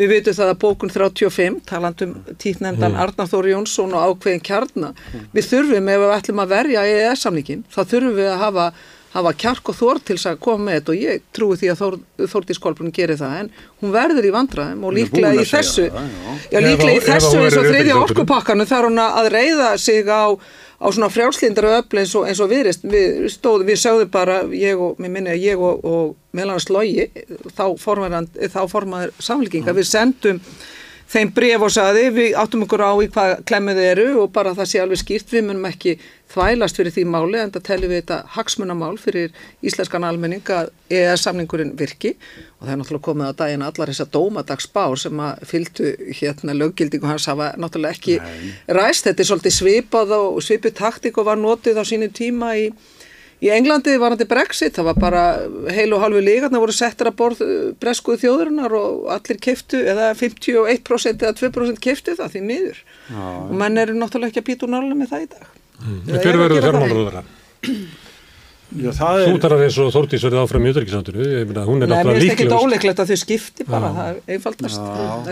Við veitum það að bókun 35 talandum títnefndan mm. Arnar Þóri Jónsson og ákveðin kjarna við þurfum ef við ætlum að verja EES-samningin þá þurfum við að hafa, hafa kjark og þór til að koma með þetta og ég trúi því að Þór, Þórdís Kolbrun gerir það en hún verður í vandræðum og líklega í þessu það, já. já, líklega í ef að þessu eins og þriðja orkupakkanu þarf hún að reyða sig á á svona frjálslindara öfl eins og, eins og viðrist, við stóðum, við sögðum bara ég og, mér minni að ég og, og meðlan slogi, þá formaður þá formaður samfélkinga, við sendum þeim bref og saði við áttum okkur á í hvað klemmuð eru og bara það sé alveg skýrt, við munum ekki þvælast fyrir því máli en það teljum við þetta hagsmunamál fyrir íslenskan almenning að EES-samningurinn virki. Og það er náttúrulega komið á daginn allar þessar dómadagsbár sem að fylgdu hérna löggildingu hans hafa náttúrulega ekki ræst, þetta er svolítið svipað og svipið taktik og var notið á sínum tíma í Í Englandi var hann til Brexit, það var bara heil og halvu lígarna voru settir að borð uh, breskuðu þjóðurinnar og allir keftu, eða 51% eða 2% keftu það því miður. Já. Og menn eru náttúrulega ekki að býta úr nálega með það í dag. Eða hver verður gera það? Já, það Þú er, talar eins og Þórdís verið áfram í utryggisanduru, ég meina hún er Nei, mér náttúrulega finnst ekki líklegust. óleiklegt að þau skipti bara, það er einfaldast.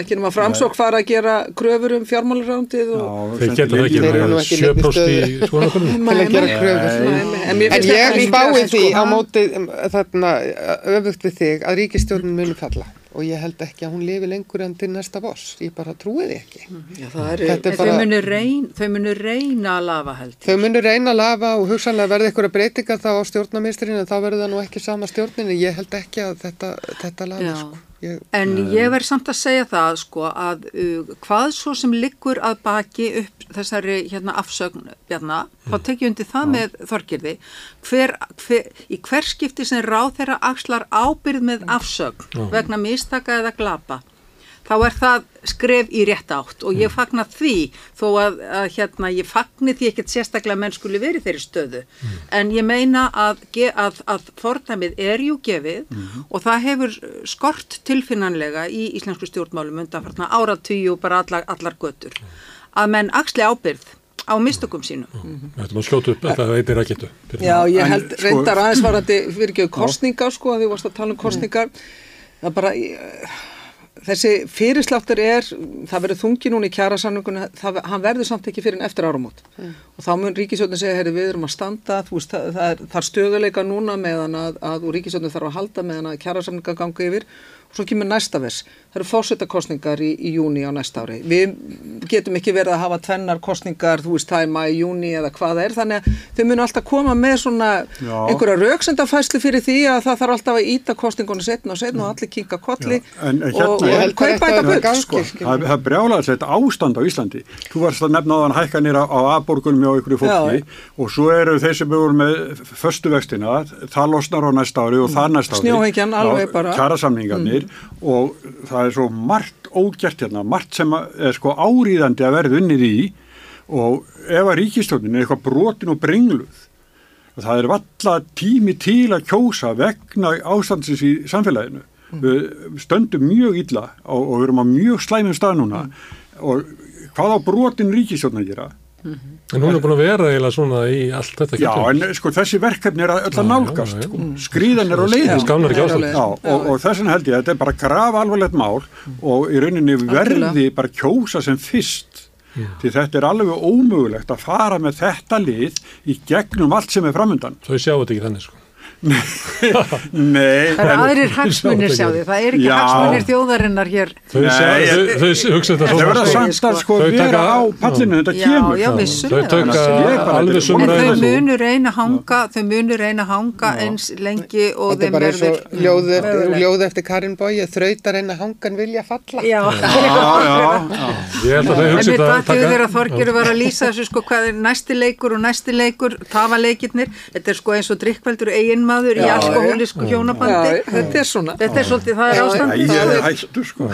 Ekki nema framsók fara að gera kröfur um fjármálarándið og... Þeir geta það ekki Þeir eru nú með ekki í neinni 7% í skoðanakonum. að gera kröfur. nei, En, ég spái því á móti um, þarna öfugt við þig að ríkistjórnin muni falla og ég held ekki að hún lifi lengur en til næsta voss. Ég bara trúi því ekki. Já, það er, er bara- þau munu reyn, þau munu reyna að lafa held. ég. Þau munu reyna að lafa og hugsanlega verði eitthvað breytingar þá á stjórnarministrinu en þá verður það nú ekki sama stjórnin en ég held ekki að þetta, þetta lafi Já. sko. Ég, En ég verð samt að segja það sko að uh, hvað svo sem liggur að baki upp þessari hérna afsögn bjarna, þá tek ég undir það með Þorkirði, hver, hver, í hver skipti sem ráð þeirra axlar ábyrð með afsögn vegna mistaka eða glapa, þá er það skref í rétt átt og ég fagna því þó að, að hérna ég fagni því ekkert sérstaklega menn skuli verið þeirri stöðu. En ég meina að, að, að fordæmið er jú gefið og það hefur skort tilfinnanlega í íslensku stjórnmálum undanfartna áratugju og bara allar, allar götur. Að menn axli ábyrð á mistökum sínum. Við ættum að skjóta upp, þetta veitir að getu. Já, ég held sko- reyndar aðeins varandi fyrir ekki kostningar sko, að því varst að tala um kostningar það bara eh, þessi fyrirsláttur er það verður þungi núna í kjærasamningunni það, hann verður samt ekki fyrir en eftir áramót. Og þá mun ríkisjóðin segja, herri við erum að standa þú veist, það, það er, það er stöðuleika núna meðan að, að ríkisjóðin þarf að halda meðan að kjærasamninga ganga yfir. Og svo kemur næsta vers, það eru fórsetakostningar í, í júni á næsta ári við getum ekki verið að hafa tvennar kostningar þú veist, er maður í júni eða hvað það er þannig að þau munu alltaf koma með svona Já. einhverja rauksendafæslu fyrir því að það þarf alltaf að íta kostingunni setna og setna og allir kinka kolli en- en og, hérna- og að kaupa þetta er gangi, sko. það, það brjálaði þetta ástand á Íslandi. Þú varst að nefna á þann hækkanir á, á A-borgunum hjá ykkur fólki Já. og svo eru þeir sem eru með förstu vextina, það losnar á næsta ári og það næsta ári. Snjóhengjan alveg bara. Kjarasamningarnir og það er svo margt ógjert hérna, margt sem er sko áríðandi að verða unnið í og ef að ríkistjónin er eitthvað brotin og brengluð það er valla tími til að kjósa vegna ástandsins í samfélaginu. Við stöndum mjög illa og, og við erum á mjög slæmum stað núna og hvað á brotin ríkistjórn að gera? En hún er búin að vera eiginlega svona í allt þetta Já, kjörtímabil. en sko þessi verkefni er að öll að Já, nálgast, já, já. sko. skrýðan er á leiðin. Skánar ekki Já, ástand. já, Já, og, og þess vegna held ég að þetta er bara graf alvarlegt mál og í rauninni verði bara kjósa sem fyrst því þetta er alveg ómögulegt að fara með þetta lið í gegnum allt sem er framöndan. Þau sjá þetta ekki þannig sko. Nei, Það eru aðrir hagsmunir sjá því, það er ekki Já. hagsmunir þjóðarinnar hér. Þau, Nei, sjá, ég- þau, þau hugsa þetta Það svona verða sko. að sko Þau vera taka- á pallinu, þetta kemur. já, Þau taka Ég bara- alveg En sömu þau ræðu. munu reyna að hanga, þau munu reyna að hanga eins lengi og Þetta er þeim bara eins verður og ljóð, eftir Karin Bói, þrautar einn að hangan vilja falla. Já, Já, já, já. Ég held að þau En hugsa þetta dættu þegar Þorgerur var að lýsa þessu sko hvað er næsti leikur og næsti leikur tafaleikirnir, þetta er sko eins og drikkveldur eiginmaður í Já, alkohólisku Já, hjónabandi þetta er svona. þetta er svolítið, það er ástand ég er hættur sko.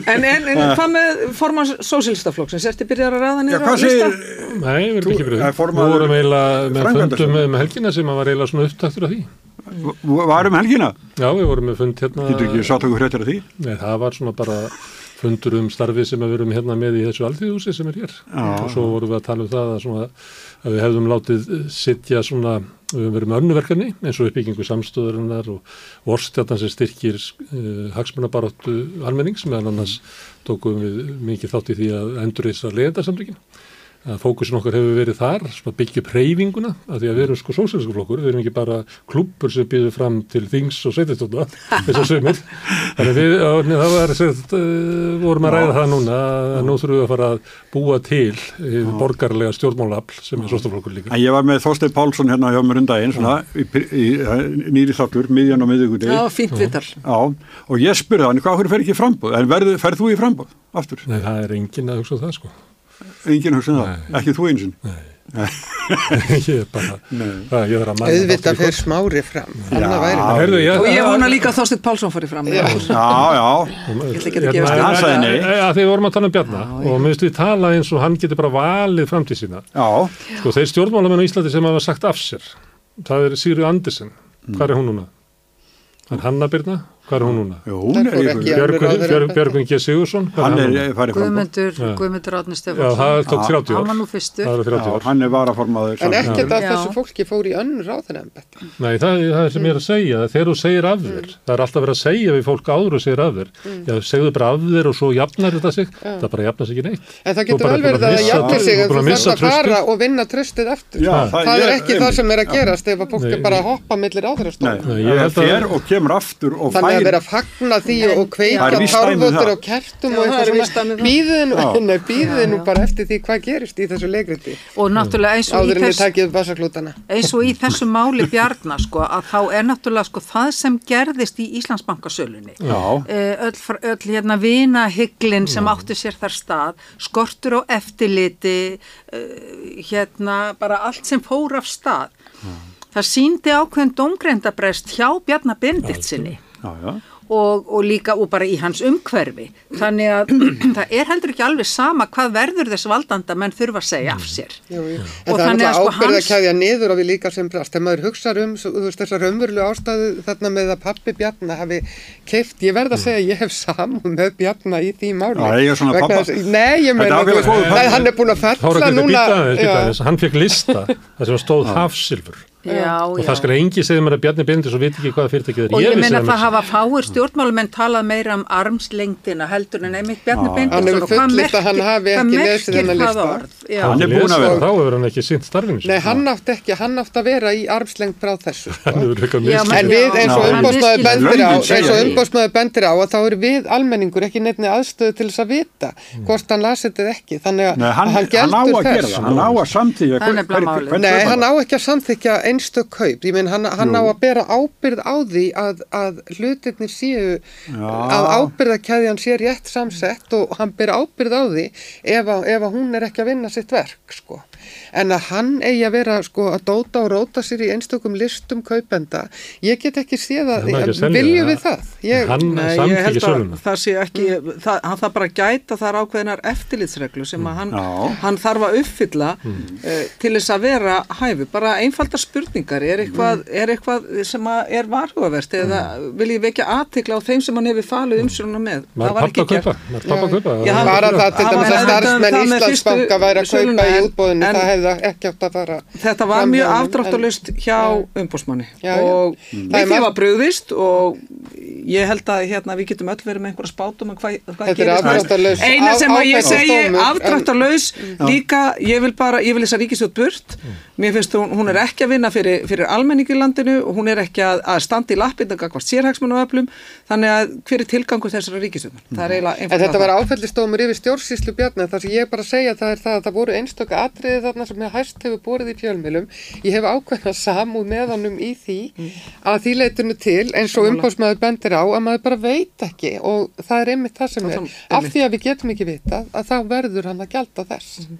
En, en, en hvað með formann sósílistaflokksins? Ertu byrjar að ræða Já, niður á hvað lista? Nei, við erum ekki því. Við vorum eiginlega með fundum með, helgina sem var eiginlega svona upptaktur af því. varum helgina? Já, við vorum með fund hérna. Getur ekki sátt okkur hrettir af því? Nei, það var svona bara fundur um starfið sem við erum hérna með í þessu alþjóðhúsi sem er hér. Já. Og svo vorum við að tala um það að, svona, að við hefðum látið sitja svona, við höfum verið með önnuverkefni eins og uppbyggingu samstöðarinnar og orstjarnan sem styrkir uh, hagsmunabaráttu almennings. Meðan annars tókum við mikið þátt í því að endurreisa legendarsamtökin að fókusin okkar hefur verið þar byggja upp reyfinguna að því að við erum sko sósælsku flokkur, við erum ekki bara klúppur sem býður fram til þings og sveitistóta þess að sömur þannig við, það var sett, uh, vorum að ræða það núna að nú þurfum við að fara að búa til borgarlega stjórnmálafl sem er sóstaflokkur líka En ég var með Þorstein Pálsson hérna hjá mér undaginn, svona, í, í, í nýri þáttur, miðjan og miðugudegi. Já, fínt vitar. Já, og ég spurði hann, hvað hverju fer ekki í frambóð? En verðu, ferð þú í frambóð? Aftur? Nei, það er enginn að hugsa um það sko Engin hugsun það, ekki þú einsinn. ég er bara, það, ég þarf að manna Auðvitað fyrir smári fram. Það. Heyrðu, ég, Og ég vona líka að Þorstein Pálsson fari fram. Já. Já, já, Ég ætla ekki að gefast Hann sagði nei. að því við vorum að tala um Bjarna og mér finnst við tala eins og hann getur bara valið framtíð sína já, sko þeir stjórnmálamenn á Íslandi sem hafa sagt af sér það er Sigurður Andersen hvað er hún núna? Er Hanna Birna, hvað er hún núna? Jú, hún er fóru í ekki Björgvin ráðherra Björg, embætti. Björgvin G. Sigursson Hann er er farið frambóð. Guðmundur, Já. Guðmundur Átni Já, Stefánsson það tók 30 ár hann var nú fyrstur það eru 30 Já, ár hann er varaformaður. En ekkert að Já. þessu fólki fór í önnur ráðan embætti. Nei, það, það er sem ég er að segja, þegar þú segir af þér, það er alltaf verið að segja við fólk áður og segir af þér, já, segðu bara af þér og svo jafnar þetta sig, það bara jafnar sig ekki neitt. En það Að en og er er er og og vera að fagna því og Það kveika það. og kertum Já, og eitthvað svona. býðið nú bara eftir því hvað gerist í þessu leikriti og náttúrulega eins og, en þess, takið upp vasaklútana. eins og í þessu máli Bjarnar sko að þá er náttúrulega sko það sem gerðist í Íslandsbankasölunni. Já. Eh, öll, öll hérna vinahyglin sem áttu sér þar stað skortur á eftirliti uh, hérna bara allt sem fór af stað. Það síndi ákveðin domgreindabrest hjá Bjarnar Benditsinni Já, já. og, og líka og bara í hans umhverfi þannig að það er heldur ekki alveg sama hvað verður þess valdanda menn þurfa að segja af sér Jú, jú. Og En er þannig að sko ábyrða hans- að kæðja niður og við líka sem brast. Þegar maður hugsaður um svo- þessar raunverulega ástæðu þarna með að pappi Bjarna hafi keift, ég verð að segja að ég hef samúð með Bjarna í því máli. Já, ég er þess- Nei, ég meina, að hann er búin að Guði núna. hann fekk lista, það sem stóð hafsilfur. Já, Og já. það skal engi segja mér að Bjarni Bindis og veit ekki hvaða fyrirtækið er. og ég vissi meina það það hafa fáir stjórnmálumenn talað meira um armslengdina heldur en einmitt Bjarni Já. Hann hefur fullyrt að hann hafi ekki lesið þennan lista. Já. Hann er búinn að vera. Þá hefur hann ekki sýnt starfinu. Nei, hann átti ekki, hann átti að vera í armslengt frá þessu. En við eins og misskilur. bendir á, eins og því. umbóðsmaður bendir á að þá er við almenningur ekki neittni aðstöðu til þess að vita hvort hann lasið þetta ekki. Þannig einstök kaup. Ég meina, hann, hann á að bera ábyrð á því að, að hlutirnir séu, Já. að ábyrðakæðjan sé rétt samsett og hann ber ábyrð á því ef að, ef að hún er ekki að vinna sitt verk, sko. En að hann eigi að vera, sko, að dóta og róta sér í einstökum listum kaupenda, ég get ekki séð að, Hann ekki að selja viljum við það? Ég, Hann Nei, ég samþykki held að það sé ekki, það, hann þarf bara að gæta þar ákveðinar eftirlitsreglu sem að hann, Já. hann þarf að uppfylla uh, til þess að vera hæfi. Bara einfalda spurningar, er eitthvað, er eitthvað sem að er varhugavert eða vil ég vekja aðtikla á þeim sem hann hefur falið umsjónuna með. Það var ekki gert. pappa að það til dæmis var að starfsmenn Íslandsbanka væri að kaupa í útbóðinu, það hefði ekki átt að fara Þetta var mjög afdráttalust hjá umbúsmanni og Það við því margt- var brugðist og ég held að hérna við getum öll verið með einhverja spátum að hvað, hvað Þetta er afdráttarlaus- eina sem að ég segi en- afdráttarlaus líka, ég vil bara, ég vil þess að ríkisjótt burt mér finnst hún, hún er ekki að vinna fyrir, fyrir almenningi í landinu og hún er ekki að, að standa í lappin og gagvart sérhagsmunum öflum þannig að hver er tilgangur þessara ríkisjótt það er eiginlega En þetta var það. áfellistómur yfir stjórnsýslu bjarni þar sem ég bara að segja það er það að það voru einstöka atriði þarna sem ég hæst hefur borið í fjölmjölum. Ég hef ákveðna samúð með honum í því að því leiturnu til eins og umbóðsmaður bendir á að maður bara veit ekki og það er einmitt það sem Það er. er Af því að við getum ekki vitað að þá verður hann að gjalda þess.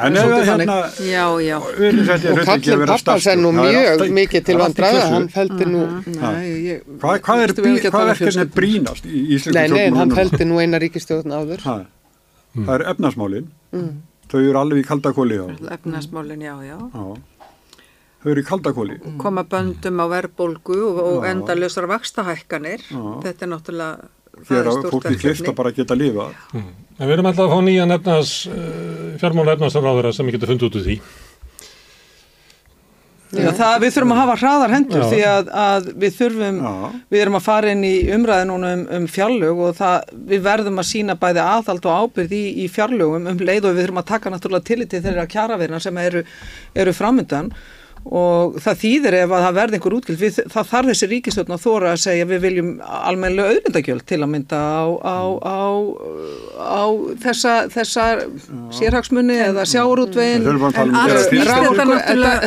En ef svolítið hérna, Já, já. Og kallin pappans er nú mjög mikið til vandræða, hann feldi nú, Nei, ég, Hvað, er, verkefni er brínast í íslensku nei, nei, hann feldi nú eina ríkistjórn áður. Ha, Það er efnasmálin, þau eru alveg í kaldakóli á. Efnarsmálin, já, já. Já. Þau eru í kaldakóli. Koma böndum á verðbólgu og, og Já. endalausar vakstahækkanir. Já. Þetta er náttúrulega, það Hér er á stórt fólki klift að bara geta lifað. En við erum alltaf að fá nýjan efnas, uh, fjármála efnasaráðara sem við getum fundið út úr því. Já, það, við þurfum að hafa hraðar hendur Já. því að, að við þurfum, Já. við erum að fara inn í umræði núna um, um fjárlög og það, við verðum að sína bæði aðhald og ábyrð í, í fjárlögum um leið og við þurfum að taka náttúrulega tillit til þeirra kjaraverina sem eru, eru framöndan og það þýðir ef að það verði einhver útgjöld, við, það þarf þessi ríkistjórn að þóra að segja við viljum almennilega auðvindagjöld til að mynda á, á, á, á þessa, þessa sérhagsmunni eða sjáurútvegin um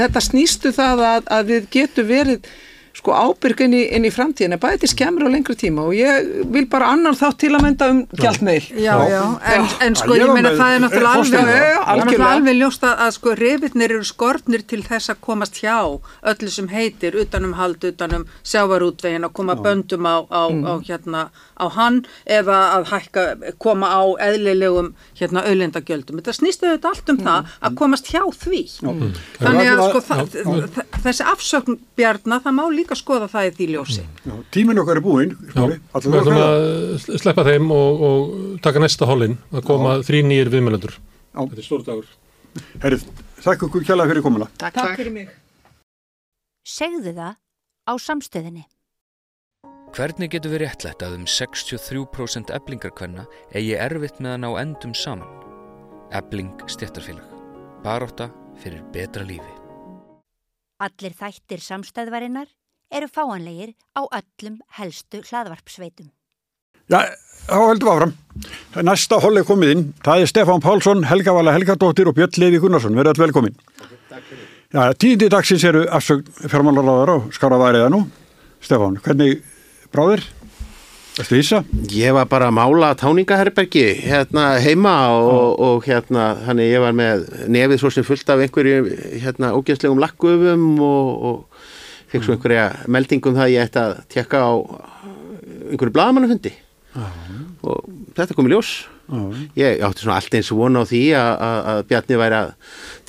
þetta snýstu það að, að við getum verið sko ábyrg inn í, inn í framtíðina. Bæði til skemmur og lengri tíma og ég vil bara annar þátt til að mynda um gjaldmeil Já, já, en, en sko Ég meina það er náttúrulega er alveg, alveg ljóst að, að sko reyfirnir eru skortnir til þess að komast hjá öllu sem heitir utanum hald, utanum sjávarútvegin að koma böndum á, á, á hérna á hann eða að hækka, koma á eðlilegum hérna auðlindagjöldum. Þetta snýstu þetta allt um það að komast hjá því. Þannig að sko þessi afsökn bjarna, það má líka skoða það í því ljósi. Já, Tíminn okkar er búinn, við ætlum að sleppa þeim og, og taka næsta hollin að koma þrý nýjir viðmjölendur. Já. Þetta er stór dagur. Herrið, þakka ykkur kjalla fyrir komuna. Takk, Takk fyrir mig Segðu það á samstöðinni. Hvernig getur við réttlætt að um 63% eblingarkvenna eigi erfitt með að ná endum saman? Ebling stjættarfélag. Baróta fyrir betra lífi. Allir þættir samstæðvarinnar eru fáanlegir á öllum helstu hlaðvarpsveitum. Já, þá heldum við áfram. Næsta holl er komið inn. Það er Stefán Pálsson, Helga Vala Helgadóttir og Björn Levi Gunnarsson. Verðið öll velkomin. Já, tíundi dagsins eru afsögn fjármálaráðar og skára værið nú. Stefán, hvernig bráðir? Erstu hissa? Ég var bara að mála táningaherbergi hérna heima og, og hérna þannig ég var með nefið svo sem fullt af einhverju hérna ógæslegum lakkufum og, og fekk svo einhverja meldingum það að ég ætti að tekka á einhverju bladamannafundi og þetta kom í ljós. Ég átti svona allt eins vona á því að, Bjarni væri að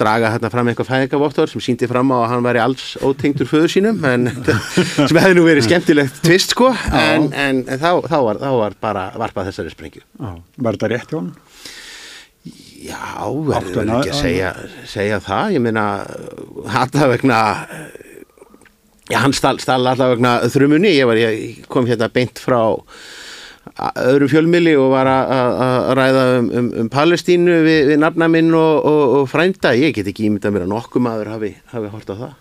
draga hérna fram eitthvað fæðingavottor sem síndi fram á að hann væri alls ótengdur föður sínum en sem hefði nú verið skemmtilegt tvist sko. En, en, en þá, þá, var, þá var bara varpað þessari sprengju. Já, var þetta rétt hjá hann? Já, verður ekki að- segja, segja það, ég meina alltaf vegna já, hann stall, stall alltaf vegna þrumunni, ég var, ég kom hérna beint frá öðrum fjölmili og var að- ræða um, um, um Palestínu við, við nafna minn og, og, og frænda, ég get ekki ímyndað mér að nokkuð maður hafi, hafi hort á það.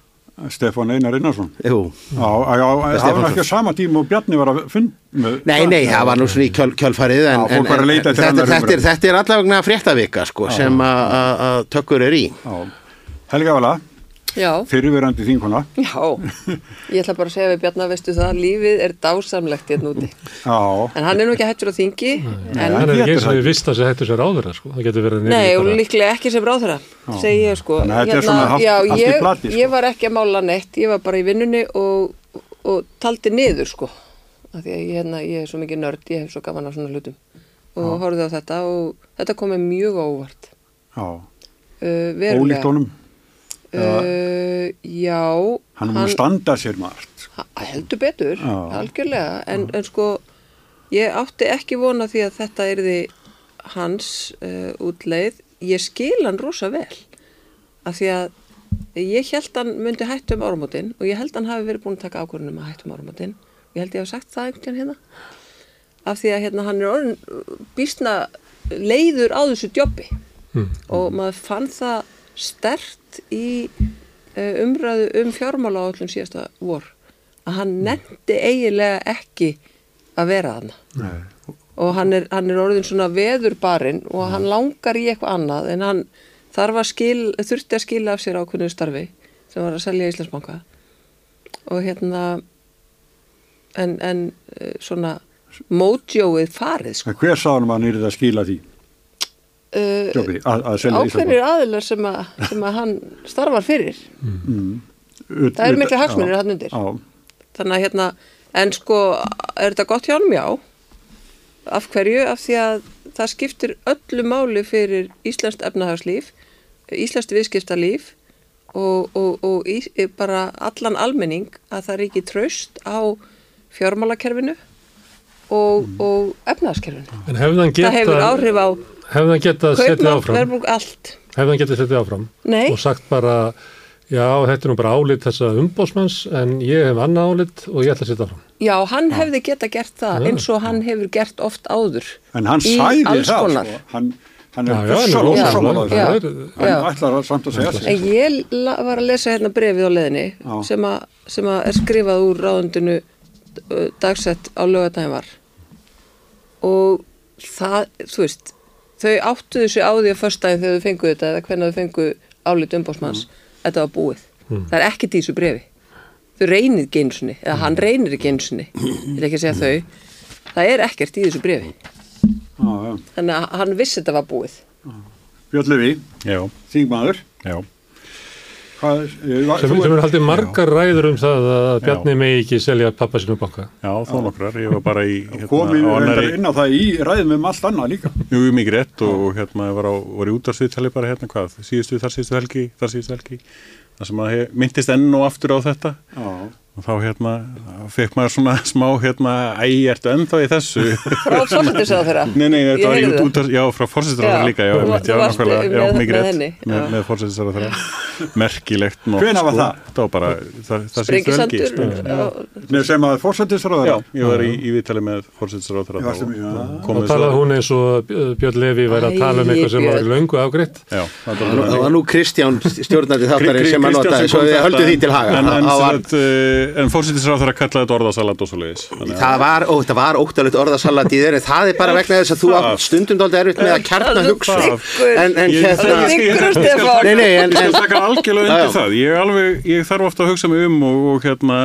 Stefán Einar Einarsson. Jú, það var ekki á sama tíma og Bjarni var að fund með Nei, nei, það var nú svona í kjöl, kjölfarið en, Já, en, en þetta, þetta, er, þetta er allavegna fréttavika sko, sem að- tökkur er í. Helga Vala, fyrirverandi þínkona. já, ég ætla bara að segja við Bjarnar, veistu það, lífið er dásamlegt hérna úti. Já, En hann er nú ekki hættur á þingi, En en, hann er ekki eins og við vist að það hættu sér áður sko. Nei, og líklega ekki sem ráðherra, segi ég sko. Þannig að þetta er svona allt- já, ég, plati, sko. ég var ekki að mála neitt, ég var bara í vinnunni og, og taldi niður, sko. Af því að ég, hérna, ég er svo mikið nörd, ég hef svo gaman af svona hlutum. Og horfði á þetta og þetta kom mér mjög á óvart. já, Uh, ólíkt honum. Uh, já, Hann er múin að standa sér margt. Ha- heldur betur, Já. algjörlega. En, en sko ég átti ekki vona því að þetta erði hans uh, útleið. Ég skil hann rosa vel af því að ég held hann myndi hættu um áramótin og ég held hann hafi verið búin að taka ákvörðunum að hættu um áramótin. Ég held ég hef sagt það einhvern veginn hérna. Af því að hérna hann er orðin býstna leiður á þessu jobbi. Mm. og maður fann það stert í uh, umræðu um fjármála á öllum síðasta vor að hann nefndi eiginlega ekki að vera þarna Nei. og hann er, hann er orðin svona veðurbarinn og hann langar í eitthvað annað en hann þarf að skil, þurfti að skila af sér ákveðnu starfi sem var að selja Íslandsbanka og hérna en, en eh, svona mótjóið farið sko. En hver sá hann að hann yrði að skila því uh, jobbi, að, að ákveðnir aðilar sem að, sem að hann starfar fyrir. Ísland það eru miklu hagsmunir hann undir. Já, þannig að hérna en sko er þetta gott hjá hann já. Af hverju? Af því að það skiptir öllu máli fyrir Íslandst efnahagslíf Íslandst viðskiptalíf og, og, og í, bara allan almenning að það ríki traust á fjármálakerfinu og, og efnahagskerfinu. Það hefur áhrif á hefði hann geta setið kaupmátt, áfram, verðbúk, hefði hann geta setið áfram? Nei. og sagt bara, já, þetta er nú bara álit þessa umbósmanns en ég hef annað álit og ég ætla að setja áfram. Já, hann hefði geta gert það eins og hann hefur gert oft áður en hann sæði það sko. hann, hann er já, hann ætlar að samt að segja sig. En ég var að lesa hérna brefið á leðinni sem, að- sem að er skrifað úr ráðundinu dagsett á lögadaginn var. Og það, þú veist þau áttuðu sig á því að förstæðin þegar þau fengu þetta eða hvernig þau fengu álit umbásmanns þetta var búið. Það er ekkert í þessu brefi. Þau reynið ekki einu sinni eða hann reynir ekki einu sinni ég vil ekki segja þau. Það er ekkert í þessu brefi. Já, já. Þannig að hann vissi þetta var búið. Björn Levi, Já, þingmaður já. Hvað, Sem, sem er haldið margar ræður um það að Já. Bjarni megi ekki selja pappa sinu banka. Já, þó nokkrar. Ég var bara í, hérna, komið annari, inn á það í ræðum um allt annað líka jú, mikið rétt og hérna, var, á, var í útarsviðtali bara hérna, hvað, síðustu, þar síðustu helgi, þar síðustu helgi, þar sem að myndist enn og aftur á þetta já. Og þá hérna, fekk maður svona smá, hérna, æ, ertu ennþá í þessu? Frá fórsetisráð þeirra. Nei, nei, þetta var það. út, já, frá fórsetisráður Já, líka, já, einmitt, já, nákvæmlega, já, með- mikið með rétt, með, með fórsetisráður þeirra, merkilegt Hvenær var sko. það? Það var bara, það, það sko. já. Nei, sem að fórsættisráður Já, ég var í, í viðtali með fórsetisráður þeirra með-. Og talaði hún eins og Bj- Björn Levi væri að tala um eitthvað sem var löngu. Já, það var- var nú Kristján stjórnandi þáttarinn sem að nota En, en, Það en fórsetisráð þeirra kallaði þetta orðasalat og svo leiðis Það var, ó, það var óttalegt orðasalat í þeir en það er bara vegna þess að þú Það. átt stundum dálítið erfitt með að kjarna Það er hugsa en, en Ég- hérna ég- ég- Þykkur, ég- ég- Stefán. Nei, nei, en, Ég en skal taka algjörlega Já, undir já. það. Ég, alveg, ég þarf ofta að hugsa mig um og, og hérna,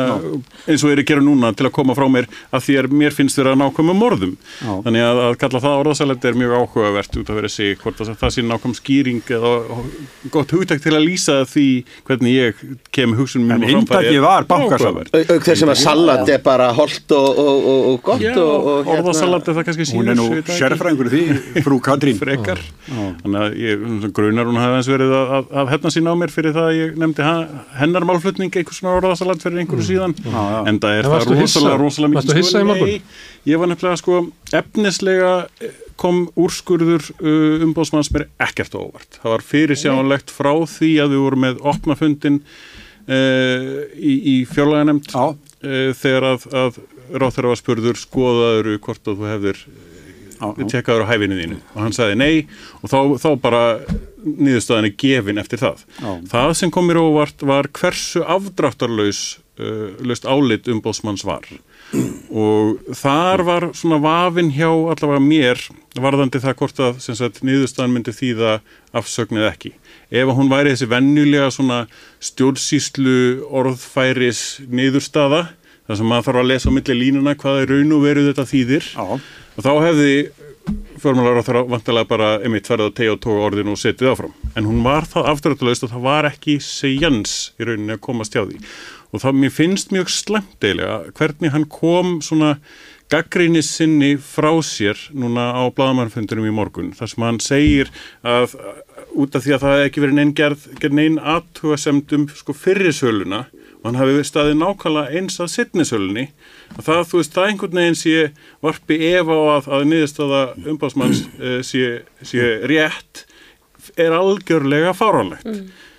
eins og ég er að gera núna til að koma frá mér að því að mér finnst þér að nákvæmum morðum. Já. þannig að, að kalla það orðasalet er mjög áhugavert út að vera sig hvort að það sé nákvæm skýring eða gott hugtækt til að lýsa því hvernig ég kem hugsunum En mínum á Áhugavert. au- auk þess að salat er bara holdt og, og, og, og gott Já, og, og hérna- orðasalat er það kannski síður hún er nú í því, frú Katrín. Frekar. Þannig að ég svona grunar hún hafi eins verið að, að, að hefna sín á mér fyrir það að ég nefndi hennar málflutning einhvers svona orðasalat fyrir einhverju síðan. Já. en það er það rosalega, rosalega Varstu hissa í morgun? Nei, ég var nefnilega sko efnislega eh, kom úrskurður uh, umbóðsmanns mér ekkert á óvart. Það var fyrirsjánlegt frá því að við vorum með opna fundin uh, í, í fjárlaganemnd Já. uh, þegar að, að ráþæra var spurður skoðaður hvort að þú hefðir tjekkaður á hæfinu þínu? Og hann sagði nei og þá, þá bara niðurstöðan er gefin eftir það. Já. það sem kom mér óvart var hversu afdráttarlaus uh, álit umbóðsmanns var. Og þar var svona vafin hjá allavega mér varðandi það hvort að niðurstaðan myndi þýða afsögn eða ekki ef hún væri þessi venjulega svona stjórnsýslu orðfæris niðurstaða þar sem maður þarf að lesa á milli línuna hvað er raun og veru þetta þýðir Já. og þá hefði fjármálar á þeirra vantilega bara einmitt ferðið að tegja og tóga orðinu og setið áfram en hún var það afturrættulegst og það var ekki segjans í rauninni að komast hjá því og það mér finnst mjög slemt eiginlega hvernig hann kom svona gaggrinni sinni frá sér núna á bladamannfundunum í morgun þar sem hann segir að út af því að það hefði ekki verið neinn gerð, gerð neinn aðtugasemd um sko fyrrisöluna og hann hafi staðið nákvæmlega eins að setnisölunni að það, þú veist, það einhvern veginn sé varpi ef á að, að niðurstaða umbásmanns uh, sé, sé rétt er algjörlega fáránlegt.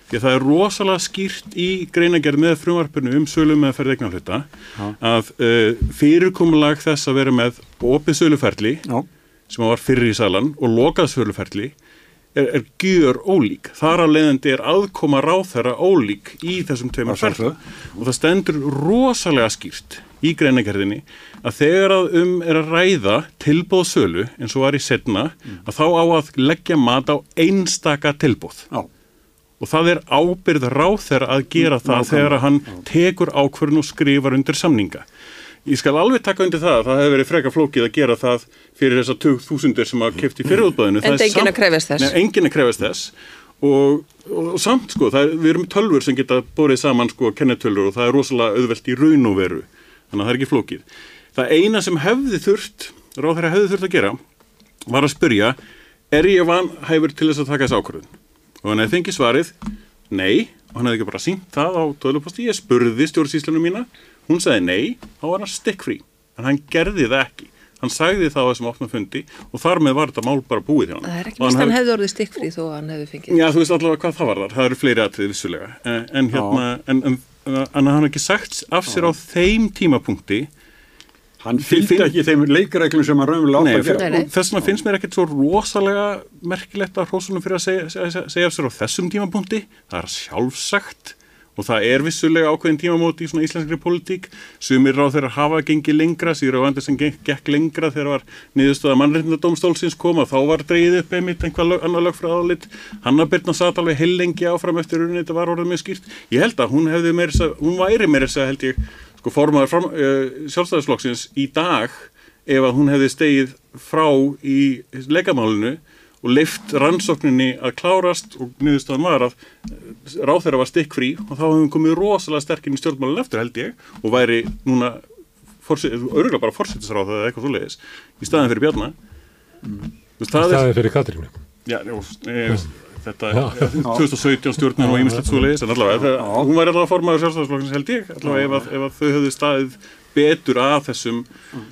Því að það er rosalega skýrt í greinagerð með frumvarpinu um sölum með ferð eignarhluta að uh, fyrirkomulag þess að vera með opið söluferli Já. sem var fyrir í salan og lokað söluferli er, er gjör ólík. Þar að leiðandi er aðkoma ráþæra ólík í þessum tveimur ferli og það stendur rosalega skýrt í greinagerðinni að þegar að um er að ræða tilbóð sölu eins og var í setna að þá á að leggja mat á einstaka tilbóð Já. og það er ábyrð ráþæra að gera það nákvæmlega. þegar að hann tekur ákvörðun og skrifar undir samninga. Ég skal alveg taka undir það að það hefur verið freka flókið að gera það fyrir þessa 20.000 sem að kefti fyrir útbæðinu. Enda enginn að krefjast þess. Nei, krefast þess og, og, og samt sko, er, við erum tölfur sem geta borið saman sko kennetölur og það er rosalega auðvelt í raun og veru, þannig að það er ekki flókið. Það eina sem hefði þurft, ráðherra hefði þurft að gera, var að spyrja, er ég vanhæfur til þess að taka þess ákvörðun? Og hann hefði fengið svarið, nei, og hann hefði ekki bara sínt það á töluposti, ég spurði stjórnsýslunum mína, hún sagði nei, þá var hann stikkfrí, en hann gerði það ekki. Hann sagði það á þessum opna fundi og þar með var þetta mál bara búið hjá hann. Það er ekki mest hann hefði- orðið stikkfrí þó að hann hefði fengið. Já, þú veist allavega hvað það var þar, það eru fleiri atrið vissulega, en, en hérna, en, en, en hann ekki sagt af sér á þeim tímapunkti, Hann fylgdi ekki þeim leikreglum sem hann raunverulega átt að gera. Þess vegna finnst mér ekkert svo rosalega merkilegt að hrósunum fyrir að segja, segja, segja af sér á þessum tímapunkti, það er sjálfsagt og það er vissulega ákveðin tímamóti í svona íslenskri politík, sumir ráð þeirra hafa gengið lengra, síður á endur sem gekk, gekk lengra þegar var niðurstöða mannreitndadómstólsins koma, þá var dreigið upp einmitt einhvað lög, annar lög frá aðlit Hanna Birna satt alveg heilengi áfram eftir rauninni, þetta var orðið mjög skýrt. Ég held að hún að- hún væri meira þess að held ég, sko formaður fram, uh, sjálfstæðisflokksins í dag ef að hún hefði stegið frá í leikamálinu og leift rannsókninni að klárast og niðurstöðan var að ráð þeirra var stikkfrí og þá hefum við komið rosalega sterkinn í stjórnmálinn eftir held ég og væri núna örgulega bara fórsetisráð eða eitthvað svo leiðis í staðin fyrir Bjarna Þú veist, það Það er er fyrir Katrínu. já, njó, e, þetta Já. er 2017 stjórnir og ýmislegt svo leiðis en allavega, hún væri allavega formaður sjálfstæðisflokkins held ég allavega ef að, ef að þau höfðu staðið betur að þessum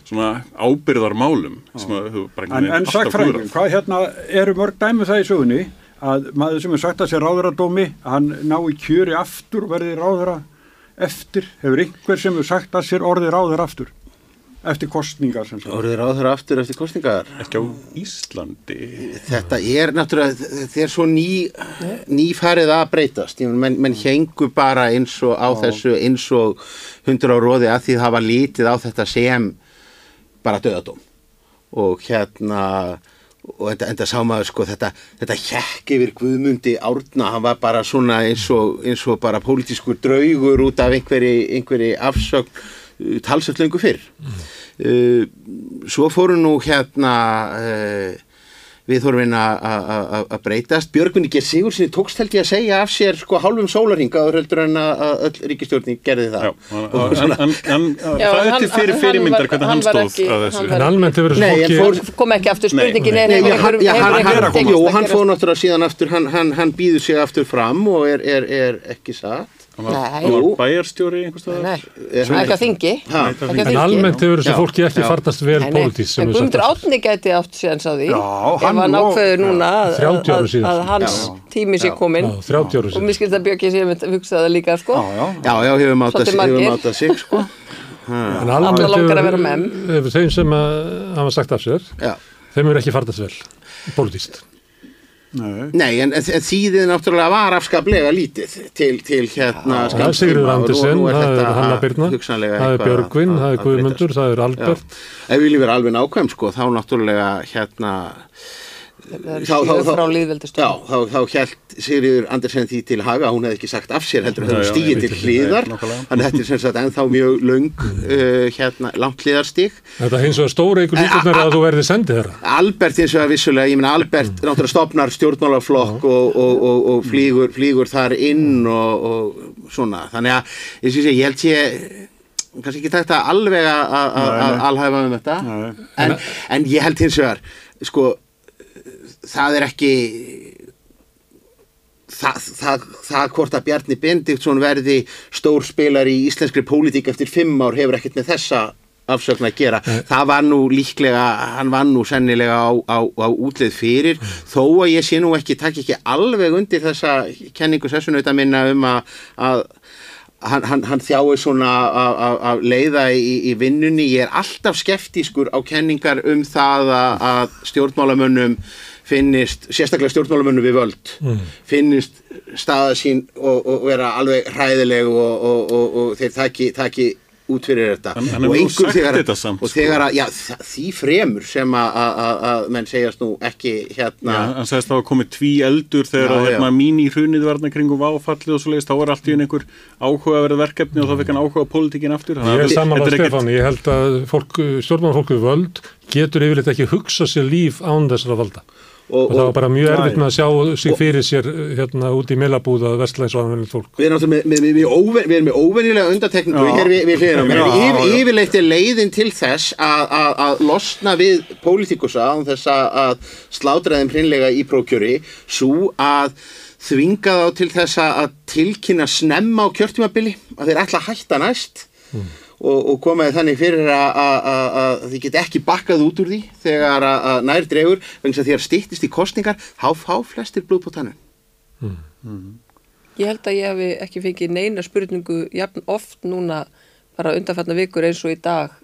svona ábyrðarmálum sem að þau bara En, en veginn sagt alltaf fræðin, klúðrað. hvað hérna eru mörg dæmi um það í sögunni? Að maður sem er sagt að sér ráðuradómi hann ná í kjöri aftur verði ráðura eftir, hefur einhver sem er sagt að sér orði ráður aftur eftir kostningar sem sagt. Orðið ráður aftur eftir kostningar. ekki á Íslandi Þetta er náttúrulega, þetta er svo ný, nýfarið að breytast. Menn, menn hengu bara eins og á þessu eins og hundur á róði að því það var lítið á þetta sem bara döðadóm. Og hérna, og enda, enda sá maður sko þetta, þetta hjekk yfir Guðmundi Árna, hann var bara svona eins og, eins og bara pólitískur draugur út af einhverji, einhverji afsögn uh, talsett löngu fyrr. Uh, svo fóru nú hérna uh, við þurfum að breytast. Björgvinni Geir Sigurðssoni tókst held ég að segja af sér sko hálfum sólarhing áður heldur en að öll ríkistjórnin gerði það. Já, en, en, en Já, það er hann- til fyrir hann fyrirmyndar hvernig hann hann var stóð ekki- að hann þessu. En almennt hefur Nei, þessu en fólki... fór- kom ekki aftur spurningin er hann, hann, hann, hann, hann fóð náttúrulega síðan aftur, hann, hann, hann býður sig aftur fram og er, er, er ekki satt. Hann var, Nei. hann var bæjarstjóri einhvers staðar Nei, Er ekki á þingi En almennt hefur þessu Já. fólki ekki Já. farnast vel pólitísk sem En Guðmundur. Átni gæti átt séðans á því Já, ef hann og- ákveður núna að, 30 árum að, að hans tími sé komin Já, 30 árum og síðan. mér skilst að Björki sé að hugsa það líka sko. Já, já. Já, já, hefur margir. mátað sig, sko. En almennt að hefur, þeim sem að hafa sagt af sér, Já. þeim hefur ekki farnast vel pólitíst. Nei. Nei, en, en þýðið náttúrulega var afskaplega lítið til, til hérna Það er Sigurður Andersen, það er Hanna Birna, það er Björgvin, að- það er Guðmundur, það er. Albert. Ef við viljum vera alveg nákvæm, sko, þá náttúrulega hérna þá- þá- sjö þá- frá Já, líðveldastöð þá, þá hjælt Sigriður Andersen því til haga, hún hefði ekki sagt af sér heldur já, stíið ég til hliðar. þannig að þetta er sem sagt ennþá mjög löng uh, hérna, langt hliðarstík Þetta hins vegar stóra ykkur líkurnar að þú verði sendið þeirra. Albert eins og að vissulega, ég meina Albert náttúrulega stopnar stjórnmálaflokk og, og, og, og flýgur, flýgur þar inn og, og svona, þannig að ég, sé, ég held ég kannski ekki takt að alveg að- að að- að alhæfa um þetta. Nei. en, en ég held hins vegar sko það er ekki það, það, það hvort að Bjarni Bendiktsson verði stór spilar í íslenskri pólitík eftir fimm ár hefur ekkert með þessa afsögn að gera. Það var nú líklega, hann var nú sennilega á, á, á útlið fyrir. Þó að ég sé nú ekki, takk ekki alveg undir þessa kenningu sessunauta minna um að, að hann, hann, hann þjáir svona að- leiða í, í vinnunni. Ég er alltaf skeftískur á kenningar um það að, að stjórnmálamönnum finnist, sérstaklega stjórnmálamönnum við völd finnist staða sín og, og vera alveg hræðileg og, og, og, og þeir taki, taki út fyrir þetta hann og einhver þegar, þetta samt, og sko. þegar að, já, því fremur sem að, að, að, að menn segjast nú ekki hérna Já, hann sagðist það að komið tví eldur þegar Já, að hérna, mín í hrunið varna kringum váfallið og svo leiðist, þá var allt í einn einhver áhuga að vera verkefni og þá fekk hann áhuga á pólitíkin aftur. Ég að er saman þetta að ekkert- Stefán, ég held að fólk, stjórnmálfólku völd getur yfirleitt ekki hugsa sér líf án þessara valda. Og, Og það var bara mjög erfitt með að sjá sig fyrir sér hérna út í og anveginn fólk. Við erum, með, með, með, óven, við erum með óvenjulega undatekningu hér við, við. Já, Yfir. Yfirleitt er leiðin til þess að, að, að losna við pólitikusa án þess að, að slátra þeim hreinlega í prókjöri svo að þvinga þá til þess að tilkynna snemma á kjörtímabili að þeir ætla að hætta næst og, og komaði þannig fyrir að, að, að, að þið get ekki bakkað út úr því þegar að, að nær dregur vegna þess að því að stýttist í kostningar þá fá flestir blóð på tannu. Ég held að ég hef ekki fengið neina spurningu jafn oft núna bara undanfætna vikur eins og í dag.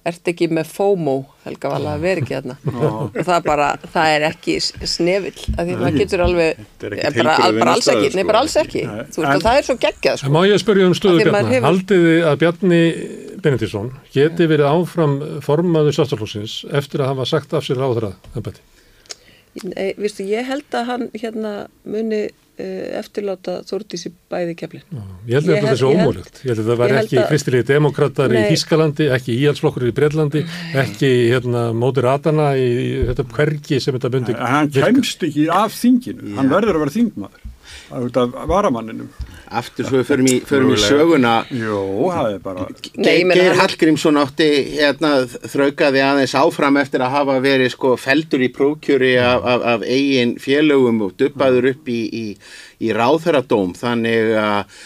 Ert ekki með FOMO Helga Vala? Að vera ekki þarna. Og það er bara, það er ekki snevill af því að maður getur alveg er eh, bara, bara alls ekki, nei sko. bara alls ekki. Nei, þú veist en- og það er svo geggjað sko. Má ég spyrja um stöðu Bjarni? hefur- Haldið þið að Bjarni Benediktsson geti verið áfram formaður sjálfstaflóksins eftir að hafa sagt af sér ráðra embætti? Nei, viðstu, ég held að hann hérna muni uh, eftirláta Þórdísi bæði keflin Ég held að þetta ég held- ómúlegt. Ég held að það var ekki að- kristilegi demokrater í Nei. Þískalandi, ekki íhalsflokkur í Breitlandi, ekki hérna, mótiratana í, í þetta hvergi sem þetta bundi En hann kemst ekki af þinginu, hann verður að vera þingmaður út af varamanninum. Aftur svo við förum í, förum í söguna Jó, það er bara, Geir, Geir Hallgrímsson átti hérna, þraukaði aðeins áfram eftir að hafa verið sko feldur í prókjöri af, af, af eigin félögum og dubbaður upp í, í, í ráðherradóm þannig að,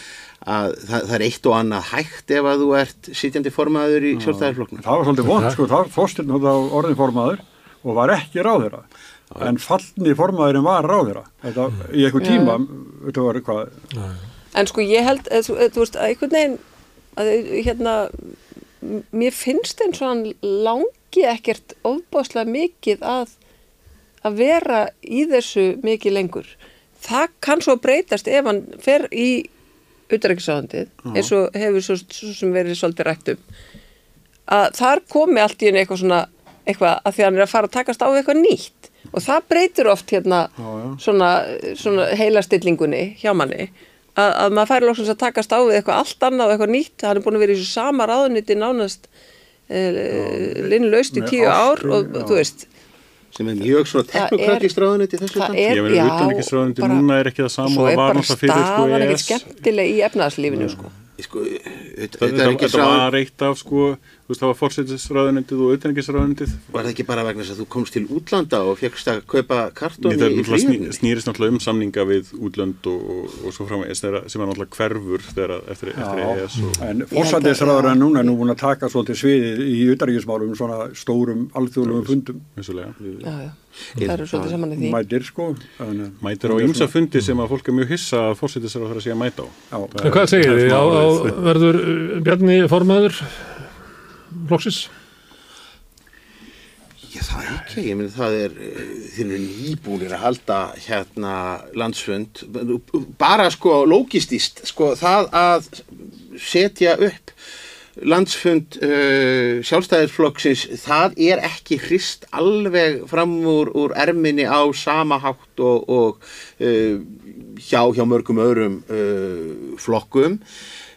að það, það er eitt og annað hægt ef að þú ert sitjandi formaður í sjálfstæðarflokknum. það var svolítið vond, sko, það fórstirn þá orðin formaður og var ekki ráðherra. En fallni formaðurinn var ráðherra. Þetta, í eitthvað tíma, þetta var hvað, En sko ég held, eð, þú, eð, þú veist, að einhvern veginn, að hérna, m- mér finnst eins og hann langi ekkert ofbáslega mikið að, að vera í þessu mikið lengur. Það kann svo breytast ef hann fer í utrækisáðandið, eins og hefur svo, svo sem verið svolítið rætt um, að þar komi allt í henni eitthvað svona, eitthvað að því að hann er að fara að takast á eitthvað nýtt. Og það breytir oft hérna svona, svona heilastillingunni hjá manni að, að maður færi loksins að takast á við eitthvað allt annað og eitthvað nýtt, hann er búin að vera í þessu sama ráðuniti nánast uh, linnlaust í tíu ár og já. þú veist sem er mjög svona Það teknokratist ráðuniti þessu það er, já, bara- núna er ekki það sama svo og er var náttúrulega fyrir, sko, staðan ekkert EES. skemmtileg í efnaðarslífinu sko. Sko, þetta Þetta, er þetta, ekki þetta var eitt af sko, þú veist, það var fórsetisráðunendið og utanríkisráðunendið. var það ekki bara vegna þess að þú komst til útlanda og fegst að kaupa kartóni Það í flýjum? snýrist náttúrulega um samninga við útlönd og, og, og svo þeirra- sem er náttúrulega hverfur þegar, eftir, eftir EES og en fórsættisráður en núna er nú búin að taka svolítið sviðið í utaríkismálum svona stórum alþjóðlegum fundum vissulega. já, já. það eru svolítið saman í því mætir sko en, Mætir á ymsa fundi sem að fólk er mjög hissa að fórsetisráður sé að mæta á. hvað segir þið? Á, á, verður uh, Bjarni formaður flokksins? Já, það ekki, ég meni það er, eh, þeir eru nýbúnir að halda hérna landsfund, bara sko logistist, sko það að setja upp landsfund uh, sjálfstæðisflokksins, það er ekki hrist alveg fram úr, úr erminni á sama hátt og, og uh, hjá, hjá mörgum öðrum uh, flokkum.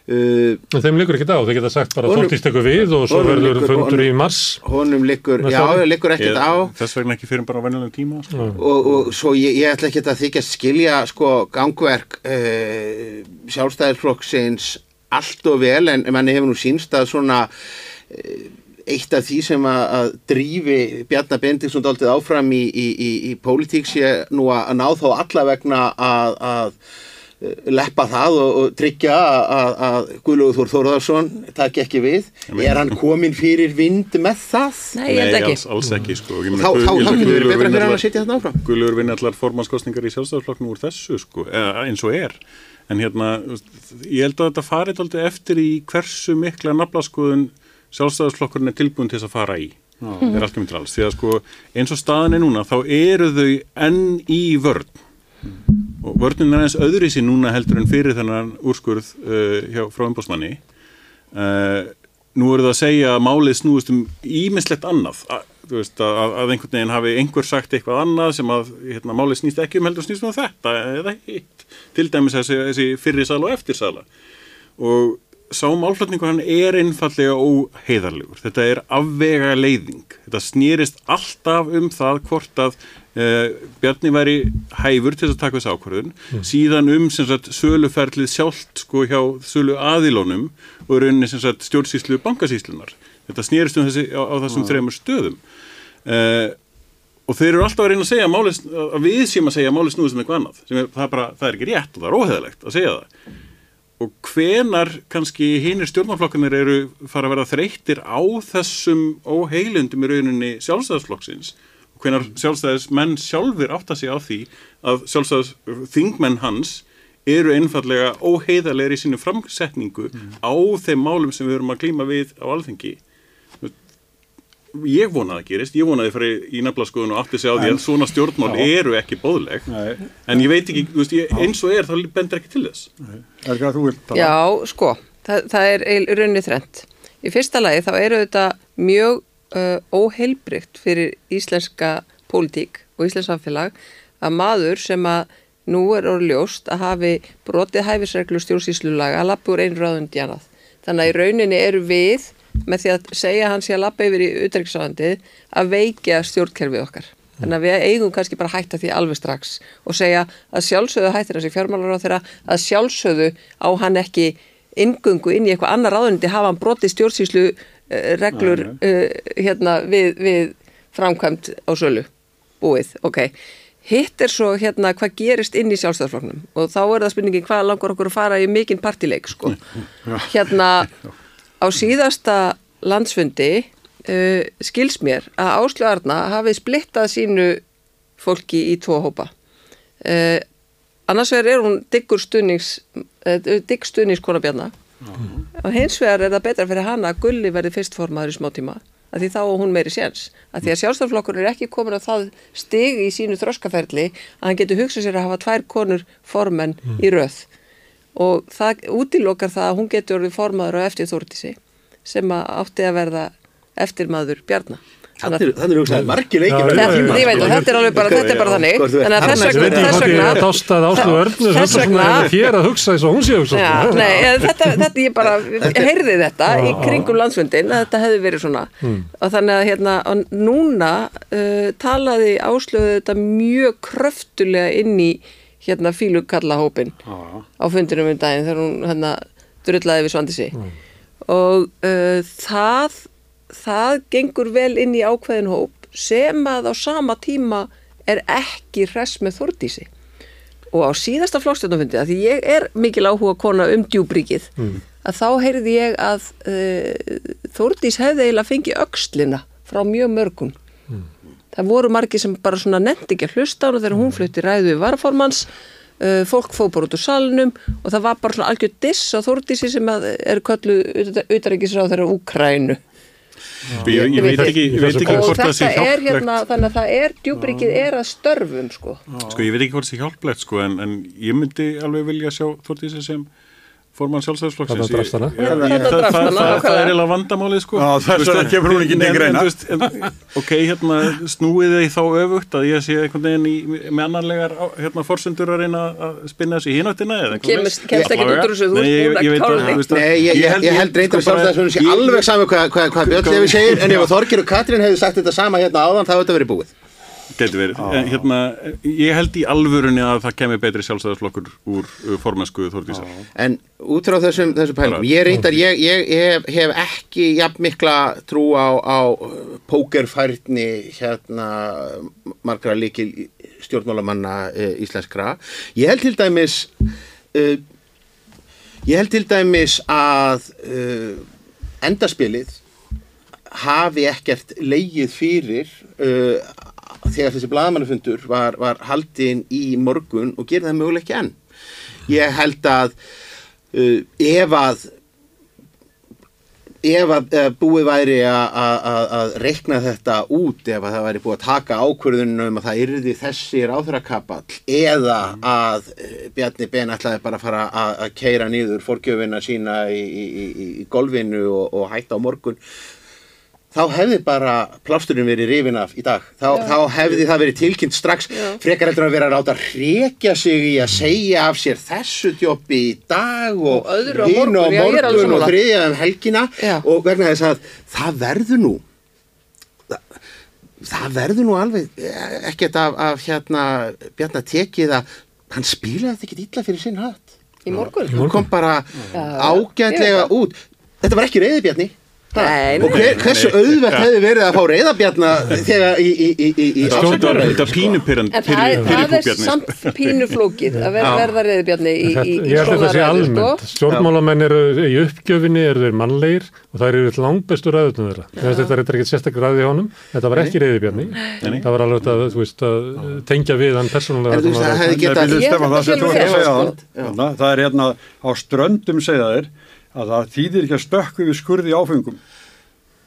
Uh, þeim liggur ekki á, þeir geta sagt bara þóttist ykkur við og svo verður fundur honum- í mars. honum liggur, já, liggur ekkert Ég- á. Þess vegna ekki fyrir bara á venjulegum tíma. Sko. og, og svo ég, ég ætla ekki að þykjast skilja sko gangverk uh, sjálfstæðisflokksins allt og vel en manni hefur nú sínst að svona uh, eitt af því sem að, að drífi Bjarnar Bendiktsson dálítið áfram í, í, í, í pólitík sé nú að, að ná þá alla vegna að, að leppa það og, og tryggja að, að Guðlúður Þór Þórðarsson takk ekki við. Er hann komin fyrir vind með það? Nei, ég held ekki. alls, alls ekki sko. Þá, getur verið betra fyrir hann að sitja þarna áfram. Guðlur vinna allar formannskostningar í sjálfstæðarflokknum úr þessu sko, eða, eins og er. En hérna, ég held að þetta farið aldrei eftir í hversu mikla naflaskoðun sjálfstæðarflokkurinn er tilbúin til þess að fara í. Það er allt um til alls. Því að sko, eins og staðan er núna, þá eru þau enn í vörn og vörnin er eins öðru í sig núna heldur en fyrir þennan úrskurð uh, hjá, frá umbásmanni uh, nú eru það að segja að málið snúist um ímislegt annað að, veist, að, að einhvern veginn hafi einhver sagt eitthvað annað sem að hérna, málið snýst ekki um heldur snýst um þetta eða hitt til dæmis þessi, þessi fyrri sala og eftir sala og sá málflutningur hann er einfallega óheiðarlegur. Þetta er afvega leiðing. Þetta snýrist alltaf um það hvort að Bjarni væri hæfur til að taka þessu ákvörðun, mm. síðan um sagt, söluferlið sjálft sko hjá sölu aðilónum og rauninni sagt, stjórnsýslu bankasýslunar. Þetta snýrist um þessi á, á þessum mm. þremur stöðum. Uh, og þeir eru alltaf að reyna að segja máli, að við séum að segja máli snúið sem eitthvað annað. Er, það, er bara, það er ekki rétt og það er óheðalegt að segja það og hvenar kannski hinnir stjórnarflokkanir eru fara að vera þreyttir á þessum óheilundum í rauninni sjálfstæðarsflokksins og hvenar sjálfstæðis menn sjálfur átta sig á því að sjálfstæðis þingmenn hans eru einfallega óheiðarlegar í sínu framsetningu mm. á þeim málum sem við erum að klíma við á alþengi ég vonaði að gerist, ég vonaði að fyrir í nefnlaskoðun og átti sig á því að svona stjórnmál já. eru ekki bóðleg, Nei. en ég veit ekki veist, ég, eins og er, þá bendur ekki til þess Er ekki að þú vil tala? Já, sko, það, það er raunni þrent í fyrsta lagi þá eru þetta mjög uh, óheilbrygt fyrir íslenska pólitík og íslensk samfélag að maður sem að nú er orðljóst að hafi brotið hæfisreglu stjórnsýslulaga að lappa úr einu ráðundi annað þannig að í rauninni eru við með því að segja hans ég að lappa yfir í utryggsáðandið að veikja stjórnkerfið okkar. Þannig að við eigum kannski bara hætta því alveg strax og segja að sjálfsögðu hættir þessi fjármálar á þeirra að sjálfsögðu á hann ekki ingungu inn í eitthvað annar ráðundi hafa hann brotið stjórnsýslu uh, reglur uh, hérna við, við framkvæmt á sölu búið, ok. Hitt er svo hérna hvað gerist inn í sjálfstæðarfloknum og þá er það spurningin hvað langar okkur að fara í mikinn partileik sko. Hérna á síðasta landsfundi uh, skils mér að Áslu Arna hafi splittað sínu fólki í tvo hópa. Uh, annars vegar er hún diggur stuðnings, uh, digg stuðningskona bjarna mm. og hins vegar er það betra fyrir hana að Gulli verði fyrstformaður í smá tíma að því þá og hún meiri séns. Að því að sjálfstaflokkur er ekki komin að það stig í sínu þroskaferli að hann getur hugsað sér að hafa tvær konur formenn mm. í röð og það útilokar það að hún getur orðið formaður á eftir Þórtísi sem átti að verða eftirmaður Bjarnar Þannig er hugsaðið margir leikir Ég þetta er alveg bara, þetta er bara þannig. Þannig að þess vegna Þess vegna Hér að hugsa þess að hún sé hugsa Nei, þetta, þetta, ég bara heyrði þetta í kringum landsfundin að þetta hefði verið svona. Hmm. og þannig að hérna, núna talaði áslöðu þetta mjög kröftulega inn í hérna fílugkallahópin á fundinum um daginn þegar hún hérna drullaði við svandi sig mm. og uh, það það gengur vel inn í ákveðin hóp sem að á sama tíma er ekki hress með þordísi og á síðasta flókstjórnafundi að því ég er mikil áhuga kona um djúbríkið mm. að þá heyrði ég að uh, þordís hefði eiginlega fengið aukslina frá mjög mörgun það voru margi sem bara svona nefndi ekki að hlusta á það þegar hún flutti ræðu við varaformans uh, fólk fóð bara út úr salnum og það var bara svona algjör diss á þórtísi sem er köllu utaríkisráð þeirra Úkrænu Ég, ég veit ekki, ekki hvort það sé hjálplegt. hérna, þannig að það er, djúbríkið er að störfum sko. sko ég veit ekki hvort það sé hjálplegt sko en, en ég myndi alveg vilja sjá Þórtísi sem formann sjálfsæðisflokksins það, það er eða vandamálið sko. Þess að kemur hún ekki nefnir eina ok, hérna snúið þið þá öfugt að ég sé einhvern veginn í, með annarlegar hérna, forsendur að reyna að spinna þessu í hináttina kemst ekki út úr þessu ég held reyndar sjálfsæðisflokksins sé alveg saman hvað Björn Levi segir en ef Þorgir og Katrín hefði sagt þetta sama hérna áðan þá hefði þetta verið búið Getur verið. En, hérna, ég held í alvörunni að það kemur betri sjálfstæðarflokkur úr formensku þórtísa. En út frá þessum, þessum pælum, ég reyndar, ég, ég, ég hef, hef ekki jafn mikla trú á, á pókerfærni hérna margra líkil stjórnmálamanna e, íslenskra. Ég held til dæmis uh, ég held til dæmis að uh, endaspilið hafi ekkert leigið fyrir uh, þegar þessi bladamannafundur var, var haldinn í morgun og gerði það möguleg ekki enn. Ég held að uh, ef að ef að búið væri að- reikna þetta út ef að það væri búið að taka ákvörðunum um að það yrði þessi ráþurakapall eða að uh, Bjarni Ben ætlaði bara að fara að, keira niður fórgjöfina sína í, í, í, í golfinu og, og hætta á morgun þá hefði bara plásturinn verið rifin af í dag. Þá, þá hefði það verið tilkynnt strax. Frekar heldur að vera að ráta að rekja sig í að segja af sér þessu djópi í dag og, Og á hinu morgun, já, er og sammála. þriðja um helgina. Já. og vegna þess að það verður nú það, það verður nú alveg eh, ekkert af, af hérna Bjarnar tekið að hann spilaði þetta ekkert illa fyrir sinn hatt. Í morgun? hann kom bara Já, ágætlega út. Þetta var ekki reyði Bjarni Nei, og hver, hversu auðvert hefði verið að fá reyðabjarna þegar í, í, í, í, í afsökunarræðu? Þetta pínupyrrand En það, er- það er samt pínuflókið að ver, verða reyðbjarni í, í, í Ég held að þetta sé ræðu, almennt. Stjórnmálamenn eru í uppgjöfinni, eru þeir mannlegir og það eru langbestur ræðutum þeirra. Finnst Þetta er eitthvað sérstaklega ræði á honum. Þetta var ekki reyðibjarni. Það var alveg að, þú veist, að tengja við hann persónulega. Það er hérna á ströndum segja þeir að það þýðir ekki að stökku við skurði áfengum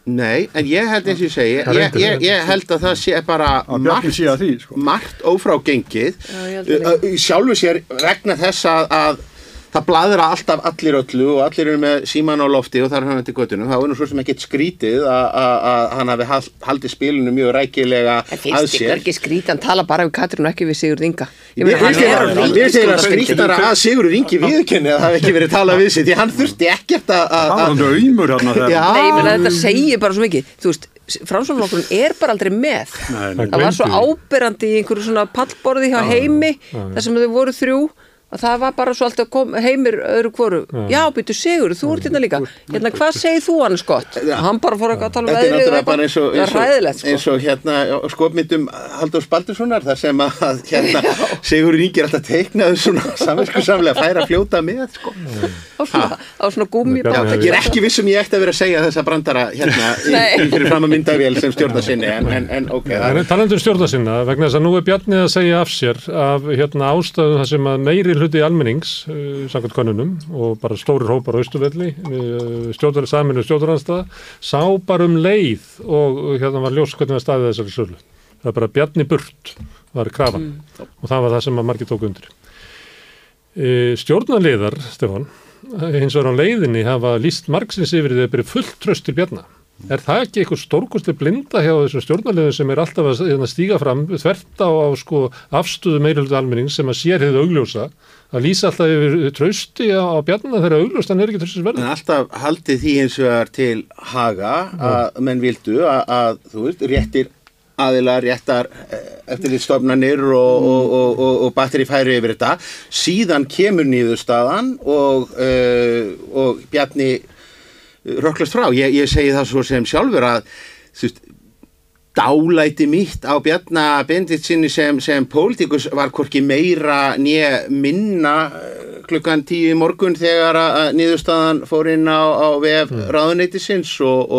Nei, en ég held eins og ég segi ég, ég, ég held að það sé bara að því sko. margt ófrágengið. Já, ég held að sjálfu sér vegna þess að, að það bladra alltaf allir öllu og allir eru með síman á lofti og það er hann til göttunum þá er nú svo sem ekkert skrítið að- að að hann hafi hal- haldið spilinu mjög rækilega að finnst ykkur sér ekki skrít, hann tala bara við Katrín og ekki við Sigurð Inga. Hann finnst er finnst eiginlega ríkisstjórnarfundi. skrítara að Sigurður Ingi viðkenni að það hafi ekki verið talað við sig því hann þurfti ekkert að það var að- þegar Já. Nei, ég meina þetta segir bara svo mikið. Þú veist, framsóknarflokkurinn er bara aldrei með. Nei, nei. Það var svo áberandi í einhverju svona pallborði hjá heimi, þar sem þau voru þrjú, að það var bara svo alltaf kom, heimir öðru hvoru. Já, byrju Sigur, þú ert hérna líka. Hérna, hvað segir þú hann skott? Hann bara fór að tala um er veðrið og og, Það er og, ræðilegt, sko. eins og hérna skopmyndum Halldórs Baldurssonar þar sem að hérna, Sigur Ingi er alltaf teiknaður svona samvinsku samlega að færa að fljóta með sko. Á svona, svona Já, ég er ekki viss um ég ætti að vera að segja þessa brandara hérna fyrir fram að myndavél sem stjórna sinni en, en, en ok, talandur stjórna sinna, vegna þess að nú er Bjarni að segja af sér af hérna, ástæðum þar sem að meiri hluti almennings, uh, samkvæmt konunum og bara stórir hópar á Ístufelli, uh, stjórnar, saminu stjórnaranstaða, sá bara um leið og hérna var ljós hvernig það staðið þessari sölu. Það er bara Bjarni burt, var krafan og það var það sem að margir tók undir. Uh, stjórnarliðar, Stefán, hins vegar á leiðinni hafa líst margsins yfir því að byrja fullt tröst til Bjarna. Er það ekki eitthvað stórkostlega blinda hjá þessum stjórnarliðum sem er alltaf að hérna, stíga fram þvert á, á sko, afstöðu meiröldu almennings sem að sér hefðu augljósa að lýsa alltaf yfir trausti á, á Bjarna þegar augljóst hann er ekki tröstis En alltaf haldið því eins vegar til haga að menn vildu að, að þú veist, réttir aðilar, réttar eftirlitstofnanir og, og, og, og, og batteri færi yfir þetta. Síðan kemur nýðurstaðan og, uh, og Bjarni röklast frá, ég, ég segi það svo sem sjálfur að þú veist, dálæti mitt á Bjarna Benditsinni sem, sem pólitíkus var hvorki meira nýja minna eh, klukkan tíu í morgun þegar að að niðurstaðan fór inn á, á vef mm. ráðuneytisins og,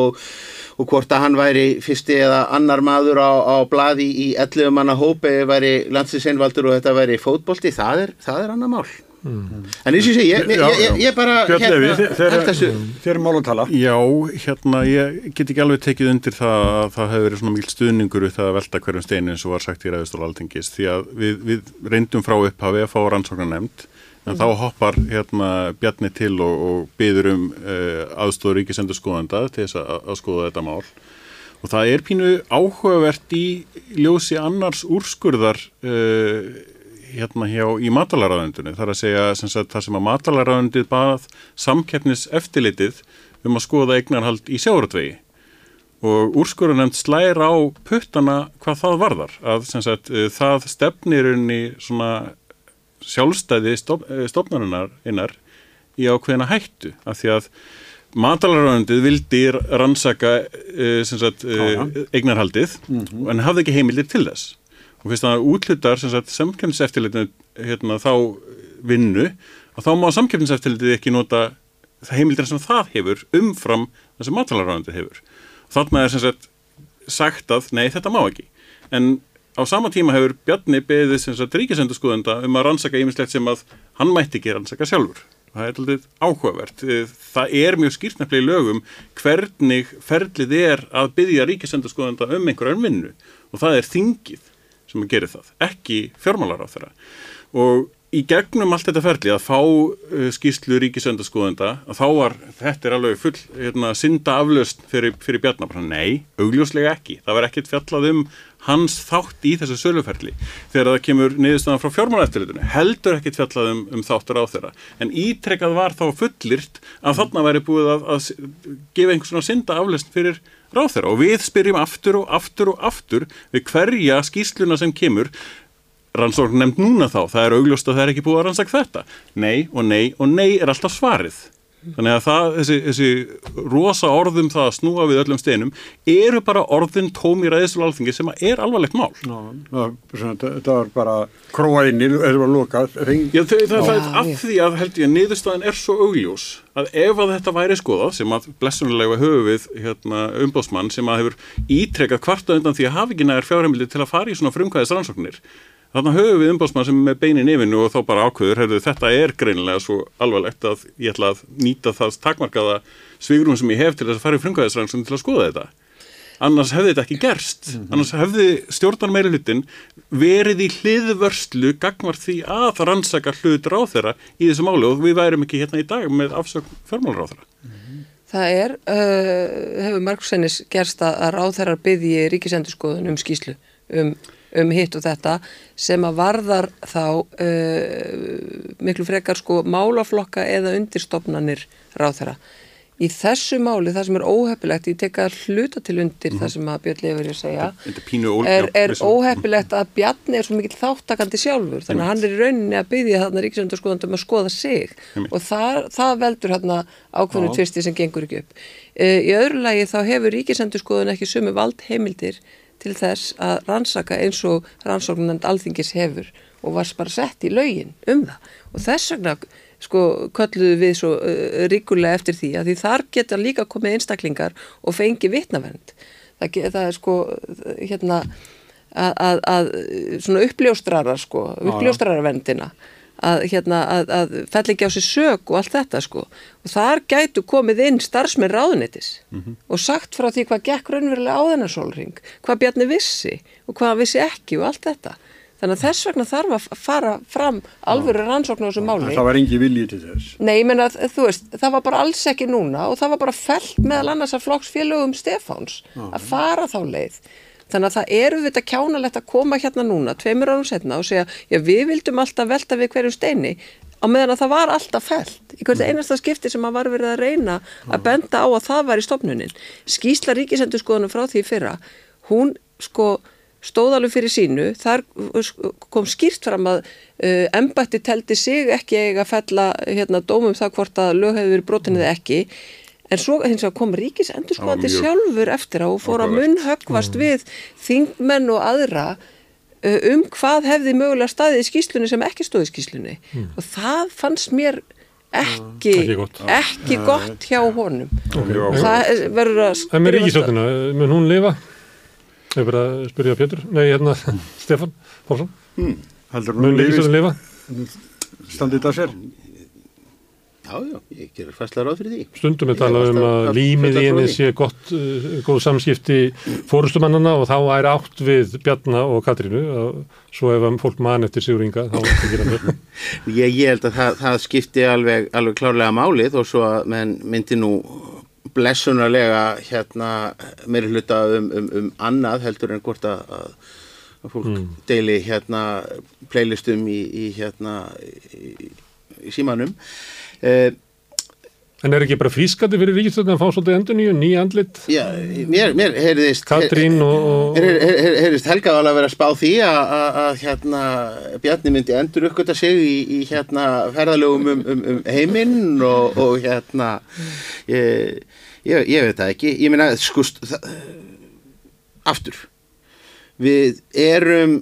og, hvort að hann væri fyrsti eða annar maður á, á blaði í 11 manna hópi væri landsinseinvaldur og þetta væri fótbolti, það er, það er annar mál. En eins og ég segi, ég, ég, ég, ég bara Björn Levi, hérna, þeir, eru mál að tala Já, hérna, ég get ekki alveg tekið undir það að það hefur verið svona mjög stuðningur við það að velta hverjum steinu eins og var sagt í ræðustól altingis því að við, við reyndum frá upphafi að fá rannsóknar nefnd en þá hoppar hérna Bjarni til og, og byður um uh, aðstóður ríkisendur skoðanda til þess að, að skoða þetta mál. Og það er pínu áhugavert í ljósi annars úrskurðar uh, hérna hjá í matalaræðundinu þar að segja sem sagt, það sem að matalaræðundið bað samkeppnis eftirlitið um að skoða eignarhald í sjáratvegi og úrskurðunemnd slæra á puttana hvað það varðar. Að sem sagt, eh, það stefnir unni svona sjálfstæði stof, eh, stofnarinnar innar í ákveðina hættu af því að matalaröndið vildi rannsaka uh, sagt, uh, eignarhaldið en hafði ekki heimildir til þess. Og fyrst að útlutar samkjömseftirlitinu hérna, þá vinnu og þá má samkeppniseftilitið ekki nota heimildir sem það hefur umfram það sem matvælaráðandi hefur. Þannig er sagt sagt að nei þetta má ekki. En á sama tíma hefur Bjarni beðið sem sagt ríkisendurskóðenda um að rannsaka ýmislegt sem að hann mætti ekki rannsaka sjálfur. Það er alltaf áhugavert. Það er mjög skýrtnafli í lögum hvernig ferlið er að byggja ríkisendurskóðenda um einhverjar vinnu og það er þingið sem að gera það, ekki fjármálar á þeirra. Og í gegnum allt þetta ferli að fá uh, skýslu ríkisöndaskoðenda að þá var, þetta er alveg full hérna, synda aflöst fyrir, fyrir Bjarnar nei, augljóslega ekki, það var ekkert fjallað um hans þátt í þessu söluferli þegar það kemur niðurstaðan frá fjármálaeftirlitinu, heldur ekkert fjallað um, um þáttur á þeirra, en ítrekkað var þá fullirt að þarna væri búið að, að gefa einhvers svona synda aflöst fyrir ráð þeirra og við spyrjum aftur og aftur og aftur við hverja skýsluna sem kemur rannsókn nefnd núna þá, það er augljóst að það er ekki búið að rannsaka þetta. Nei og nei og nei er alltaf svarið. Þannig að það, þessi, þessi rosa orðum það að snúa við öllum steinum eru bara orðin tómi ræðislu alþingi sem er alvarlegt mál. Ná, það var bara króa inn í, það var lokað. Já, það, það, það er af því að held ég að niðurstaðin er svo augljós að ef að þetta væri skoðað sem að blessunlega höfu við hérna, umbóðsmann sem að hefur ítrekkað kvarta undan því að hafi ekki næður fjárheimildi til að fara í svona frumkvæðis rannsóknir Þannig höfum við umbásmann sem er með beinin yfirnu og þá bara ákveður, heyrðu þetta er greinilega svo alvarlegt að ég ætla að nýta það takmarkaða svigrum sem ég hef til þess að fara í frumkvæðisrannsókn til að skoða þetta. Annars hefði þetta ekki gerst. Mm -hmm. Annars hefði stjórnar meiri hlutin verið í hliðvörslu gagmar því að rannsaka hlutur á þeirra í þessu máli og við værum ekki hérna í dag með afsökn förmálur á þeirra. Mm -hmm. Það er, uh, hefur Marksennis gerst að ráðherrar byggji ríkisendurskoðun um skýslu um um hitt og þetta sem að varðar þá uh, miklu frekar sko málaflokka eða undirstofnanir ráð þeirra. Í þessu máli, það sem er óheppilegt, ég tek að hluta til undir mm -hmm. það sem að Björn Leifur er að segja, er, er óheppilegt að Bjarni er svo mikill þáttakandi sjálfur, þannig að hann er í rauninni að byggja þarna ríkisöndarskoðandum að skoða sig og það, það veldur hérna ákveðinu tvisti sem gengur ekki upp. Uh, í öðru lagi þá hefur ríkisöndarskoðun ekki sumu vald heimildir til þess að rannsaka eins og rannsóknand alþingis hefur og var bara sett í laugin um það. Og þess vegna sko kölluðu við svo uh, ríkulega eftir því að því þar geta líka komið einstaklingar og fengi vitnavernd. Það, það er sko hérna að, að, að svona uppljóstrara sko uppljóstrararvendina að, hérna, að, að fell ekki á sig sög og allt þetta sko. Og þar gætu komið inn starfsmenn ráðunitis mm -hmm. og sagt frá því hvað gekk raunverulega á þennar sólring, hvað Bjarni vissi og hvað vissi ekki og allt þetta. Þannig að þess vegna þarf að fara fram alvöru rannsóknu á þessu máli. Það var engi viljið til þess. Nei, ég menna að þú veist, það var bara alls ekki núna og það var bara felt meðal annars að flokksfélögum Stefáns að fara þá leið Þannig að það eru þetta kjánalegt að koma hérna núna, tveimur árum setna og segja, já við vildum alltaf velta við hverjum steini á meðan að það var alltaf fælt. Í hvert mm. einasta skipti sem að var verið að reyna að benda á að það var í stopnunin. Skísla ríkisendurskoðunum frá því fyrra, hún sko stóðalum fyrir sínu, þar kom skýrt fram að uh, embætti teldi sig ekki eiga að fella hérna, dómum það hvort að lög hefur verið brotinni eða ekki En svo hins vegar kom ríkisendurskóðandi sjálfur eftir á og fór að munnhöggvast mm. við þingmenn og aðra uh, um hvað hefði mögulega staðið í skýslunni sem ekki stóði í skýslunni mm. og það fannst mér ekki, ekki gott, ekki gott hjá honum. Okay. Það verður að... Það með ríkisöldina, mun hún lifa? Ég er bara að spyrja Pétur, nei hérna Stefan Pálsson. Mm. Mun ríkisöldin lifa? Standið þetta sér? Já, já, ég gerur fastlega ráð fyrir því. Stundum er talað um að límið í henni sé gott, uh, góð samskipti fórustumannana og þá er átt við Bjarna og Katrínu svo ef fólk man eftir Sigurínga þá er þetta ekki ræðið. ég, ég held að það, það skipti alveg, alveg klárlega málið og svo að myndi nú blessunarlega hérna meiri hluta um, um, um annað heldur en hvort að, að fólk mm. deili hérna playlistum í, í hérna í, í símanum Uh, en er ekki bara frískandi fyrir ríkistöldin að fá svolítið endur nýju, nýja andlit? Já, mér, mér heyrðist Katrín og... Heyrðist Helga alveg að vera spá því að hérna Bjarni myndi endur uppgötta sig í, í hérna ferðalögum um, um, um heiminn og, og hérna ég, ég, ég veit það ekki ég meina, skust það, aftur við erum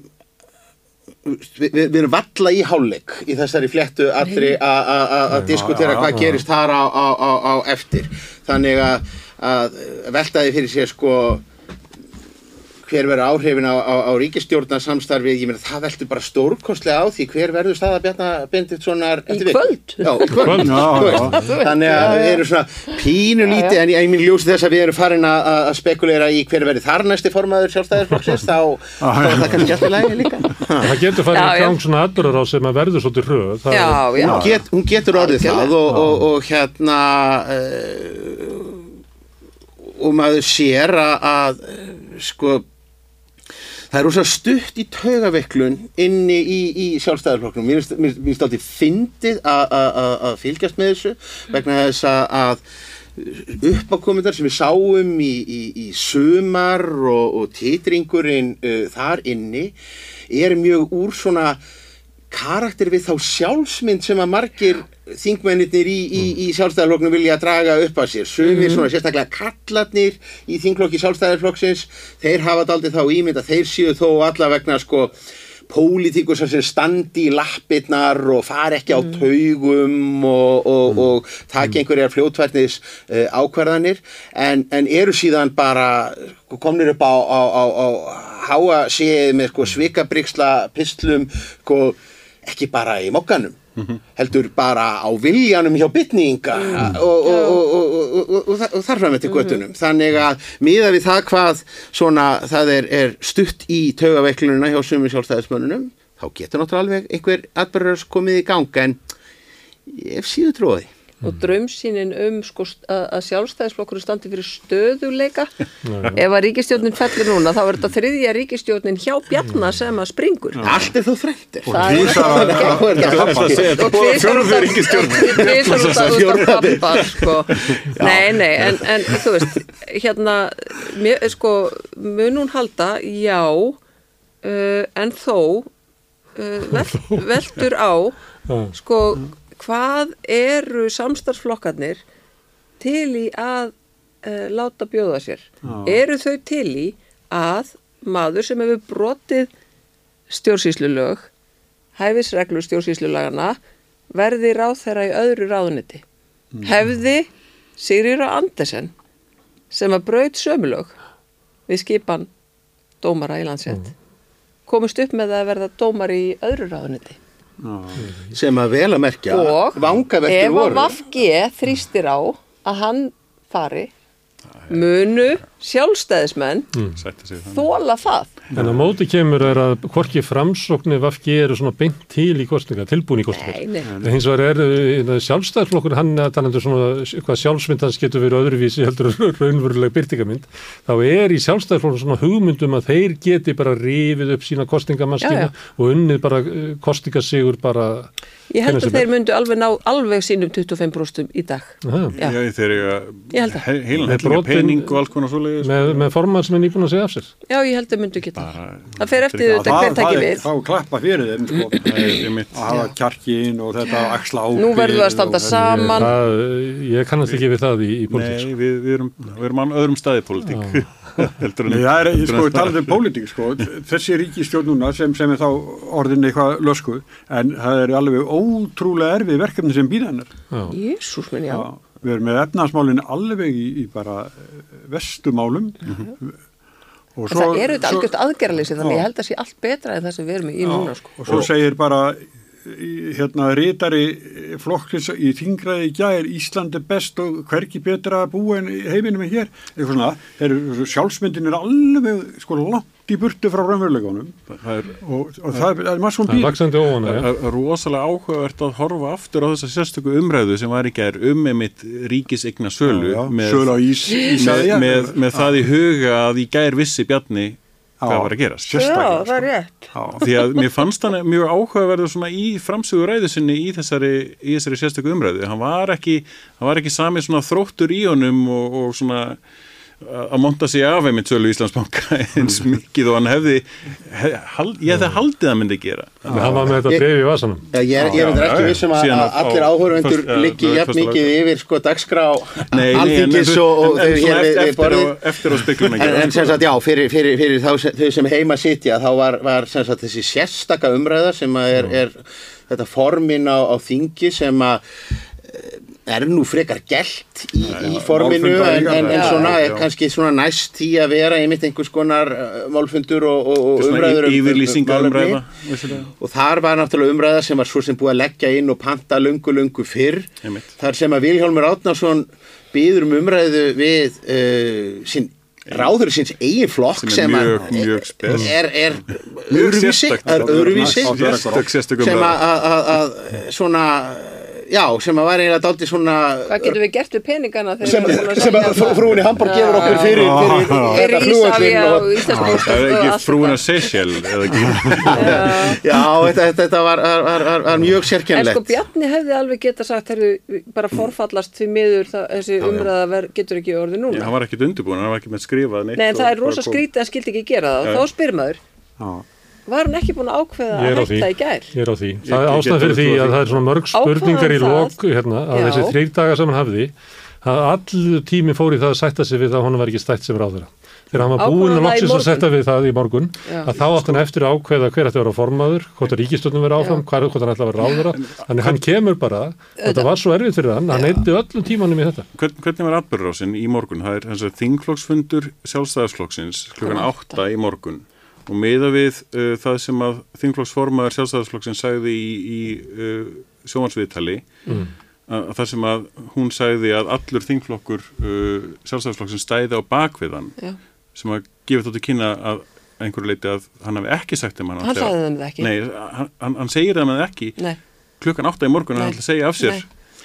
við, við við erum valla í hálfleik í þessari fléttu allri að- að að- að diskutera hvað gerist þar á, á, á, á eftir. Þannig að, að veltaði fyrir sér sko hver verður áhrifin á, á, á ríkistjórnarsamstarfið, ég meina það veltur bara stórkostlega á því. Hver verður staða Bjarnar Benditssonar Í kvöld? Já, í kvöld, Já, þú já. þannig að við erum svona pínu lítið en ég, minn ljósi þess að við erum farin að, að spekulera í hver verður þar næsti formaður sjálfstæðisflokksins þá, er það kannski alltaf lægi líka. Það getur í já. gang svona aðdurar á sem að verður svolítið hröð. Það Já, er- já. hún, get, hún getur orðið það og, og, og hérna uh, og maður sér að, að uh, sko það er rosa stutt í taugaveiklun inni í, í sjálfstæðarflokknum mér finnst- alltaf fyndið að- fylgjast með þessu vegna þess að uppákomendar sem við sáum í, í, í sumar og, og titringurinn uh, þar inni er mjög úr svona karakter við þá sjálfsmynd sem að margir þingmennir í, í, í sjálfstæðarflokknum vilja draga upp að sér. Sumir svona sérstaklega kallarnir í þingflokki sjálfstæðarflokksins þeir hafa daldið þá ímynd að þeir séu þó alla vegna sko pólitíkur sem standi í lappirnar og fari ekki á taugum og, og, og taki einhverjar fljótverðnis uh, ákvarðanir. En, en eru síðan bara sko, komnir upp á, á, á, á háa séð með sko, svikabriksla pislum sko, ekki bara í mokkanum heldur bara á viljanum hjá bytninga og, og, og, og, og, og, og, og þar fram eftir göttunum þannig að miða við það hvað svona það er, er stutt í taugaveiklununa hjá sumum sjálfstæðismönnunum þá getur náttúrulega alveg einhver atbyrðars komið í gang en ég hef síðu tróði og draumsýnin um sko, að, að sjálfstæðisflokkur standi fyrir stöðuleika ef að ríkistjórnin fellir núna þá er þetta þriðja ríkistjórnin hjá Bjarnar sem að springur. Allt er Það er tvisvar að- ekki- Það er það að segja, þetta og er tvisvar út af- ríkisstjórn. tvisvar út af- út Fjórðu af pappa sko. nei, nei, en, en þú veist hérna mér, sko, mun hún halda? Já uh, en þó uh, velt, veltur á sko, hvað eru samstarfsflokkarnir til í að uh, láta bjóða sér? Eru þau til í að maður sem hefur brotið stjórnsýslulög hæfisreglu stjórnsýslulagana verði ráð þeirra í öðru ráðuniti hefði Sigriður Andersen sem að braut sömulög við skipan dómara í landsett komist upp með að verða dómar í öðru ráðuniti sem að vel að merkja og ef að Vafgi þrýstir á að hann fari munu sjálfstæðismenn þannig. þóla það En á móti kemur er að hvorki framsóknir Vafki eru svona beint til í kostninga, tilbúin í kostninga. Nei, nei. En hins vegar er sjálfstæðarflokkur hann að þannig svona hvað sjálfsmynd hans getur verið öðruvísi heldur raunveruleg byrtingamynd. Þá er í sjálfstæðarflokkur svona hugmyndum að þeir geti bara rifið upp sína kostningamaskina og unnið bara eh, kostingasigur bara. Ég held að þeir myndu alveg ná alveg sínum 25% í dag. Aha. Já. Já, þeir eru Ég held það. he- heilan Með hellinga brotin- pening og alls konar svoleiðis. Með, með formann sem er nýbúin að segja af sér. Já, ég held að myndu geta. Bara- Það fer eftir þetta hver takki er- við. þá klappa fyrir þeim sko, Það er einmitt. að hafa kjarkin og þetta að axla ábyrgð Nú verðum við að standa saman. Það, ég kannast ekki við það í, í politík. Nei, við, við, erum, við erum á öðrum staði í pólitík. Heldur en Nei, það er, sko, það. talað um pólitík, sko, þessi ríkistjórn núna sem, sem er þá orðin eitthvað lösku, en það er alveg ótrúlega erfið verkefni sem býða hennar. Jésús minn, já. Við erum með efnaðsmálinn alveg í, í bara vestumálum og En það eru þetta algjört aðgerðaleysi þannig ég held að sé allt betra en það sem við erum í núna sko. og svo segir bara hérna rítari flokklis í þingraði í gær Ísland er best og hverki betra að búa en í heiminum en hér. Eitthvað svona, sjálfsmyndin er alveg sko langt í burtu frá raunveruleikunum Það er, og, og það er maður svona Það er býr það er rosalega áhugavert að horfa aftur á þessa sérstöku umræðu sem var í gær um einmitt ríkisigna sölu Já, já, með, sölu á ís- Ísafirði, með, já. með, með það í huga að í gær vissi Bjarni hvað var að gerast. sko. Því að mér fannst hann mjög áhugaverður svona í framsögu ræðu sinni í þessari, í þessari sérstöku umræðu. Hann var ekki, hann var ekki sami svona þróttur í honum og, og svona að monta sig af einmitt sölu Íslandsbanka eins mikið og hann hefði hef, ég hefði haldið að myndi gera. Hann var með þetta dreif í vasanum. Já, ég er, ég er ekki vissum að, allir áhörvendur liggi jafn föstu- mikið yfir sko dagskrá Nei, nei, en- alþingis og, þau hér við, að en, gera, en sem sko. sagt já, fyrir, fyrir, fyrir þá, sem- þau sem heima sitja þá var, var sem sagt þessi sérstaka umræða sem að er, er þetta formin á, á þingi sem að er nú frekar gælt í, í forminu en, en, en já, svona já. er kannski svona næst í að vera einmitt einhvers konar uh, málfundur og, og, umræður um- um- um umræða vissulega. Og þar var náttúrulega umræða sem var svo sem búið að leggja inn og panta lungu lungu fyrr. Einmitt. Þar sem að Vilhjálmur Átnarsson býður um umræðu við uh, sín, ráður síns eigin flokk Sem er sem, er, er öðruvísi, er sem að svona, já, sem að var eiginlega dálítið svona Hvað getum við gert við peningana sem, að sem að frú- frúin í Hamburg gefur okkur fyrir, fyrir, Ísafja og Íslandsbúst Það er ekki frúina Seychell eða ekki? Já, þetta, þetta, þetta var, var, var, var, var mjög En sko Bjarni hefði alveg geta sagt bara forfallast því miður það, þessi umræða ver, getur ekki orðið Já, núna hann var ekkit undirbúin, hann var ekki með skrifað neitt Nei en það er rosa skrítið að skildi ekki gera það. Já. og þá spyr maður, Já. Var hann ekki búin að ákveða að hætta í gær? Ég er á því. Það er ég ástæð get fyrir því að það er svona mörg spurningar í lok hérna, að Já. þessi þrýr dagar sem hann hafði að allir tími fór í það að sætta sig við það að hann var ekki stætt sem ráðura. Þegar hann var hann að það í loksins að morgun? setja við það í morgun Já. að þá átt hann eftir að ákveða hver ætti að vera formaður, hvort að ríkistöndum vera áfram, hver, hvort hann ætla að vera ráðura. Þannig hann kemur bara, þetta var svo erfitt fyrir hann, hann eitti öllum tímanum í þetta. Hvern, hvernig var atbyrðurásin í morgun? Það er þingflokksfundur sjálfstæðarflokksins klukkan átta í morgun og meða við uh, það sem að þingflokksformaður sjálfstæðarflokksins sagði í, í uh, sjómansviðtali Mm. að, að það sem að hún sagði að allur þingflokkur uh, sjálfstæðarflokksins stæði á bakviðan Já. sem að gefið þóttu kynna að einhverju leiti að hann hafi ekki sagt þeim hann Hann ætlaði sagði það ekki. Nei, hann, hann, segir það ekki Nei, klukkan átta í morgun Nei. hann ætla að segja af sér Nei.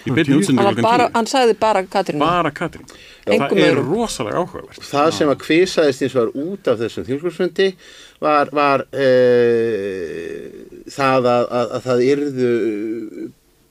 Í beinni útsendingu hann, sagði bara Katrínu. Bara Katrín það er rosalega áhugavert. Það sem að kvisaðist eins og var út af þessum þjóðskursfundi var, var e, það að, að, að það yrðu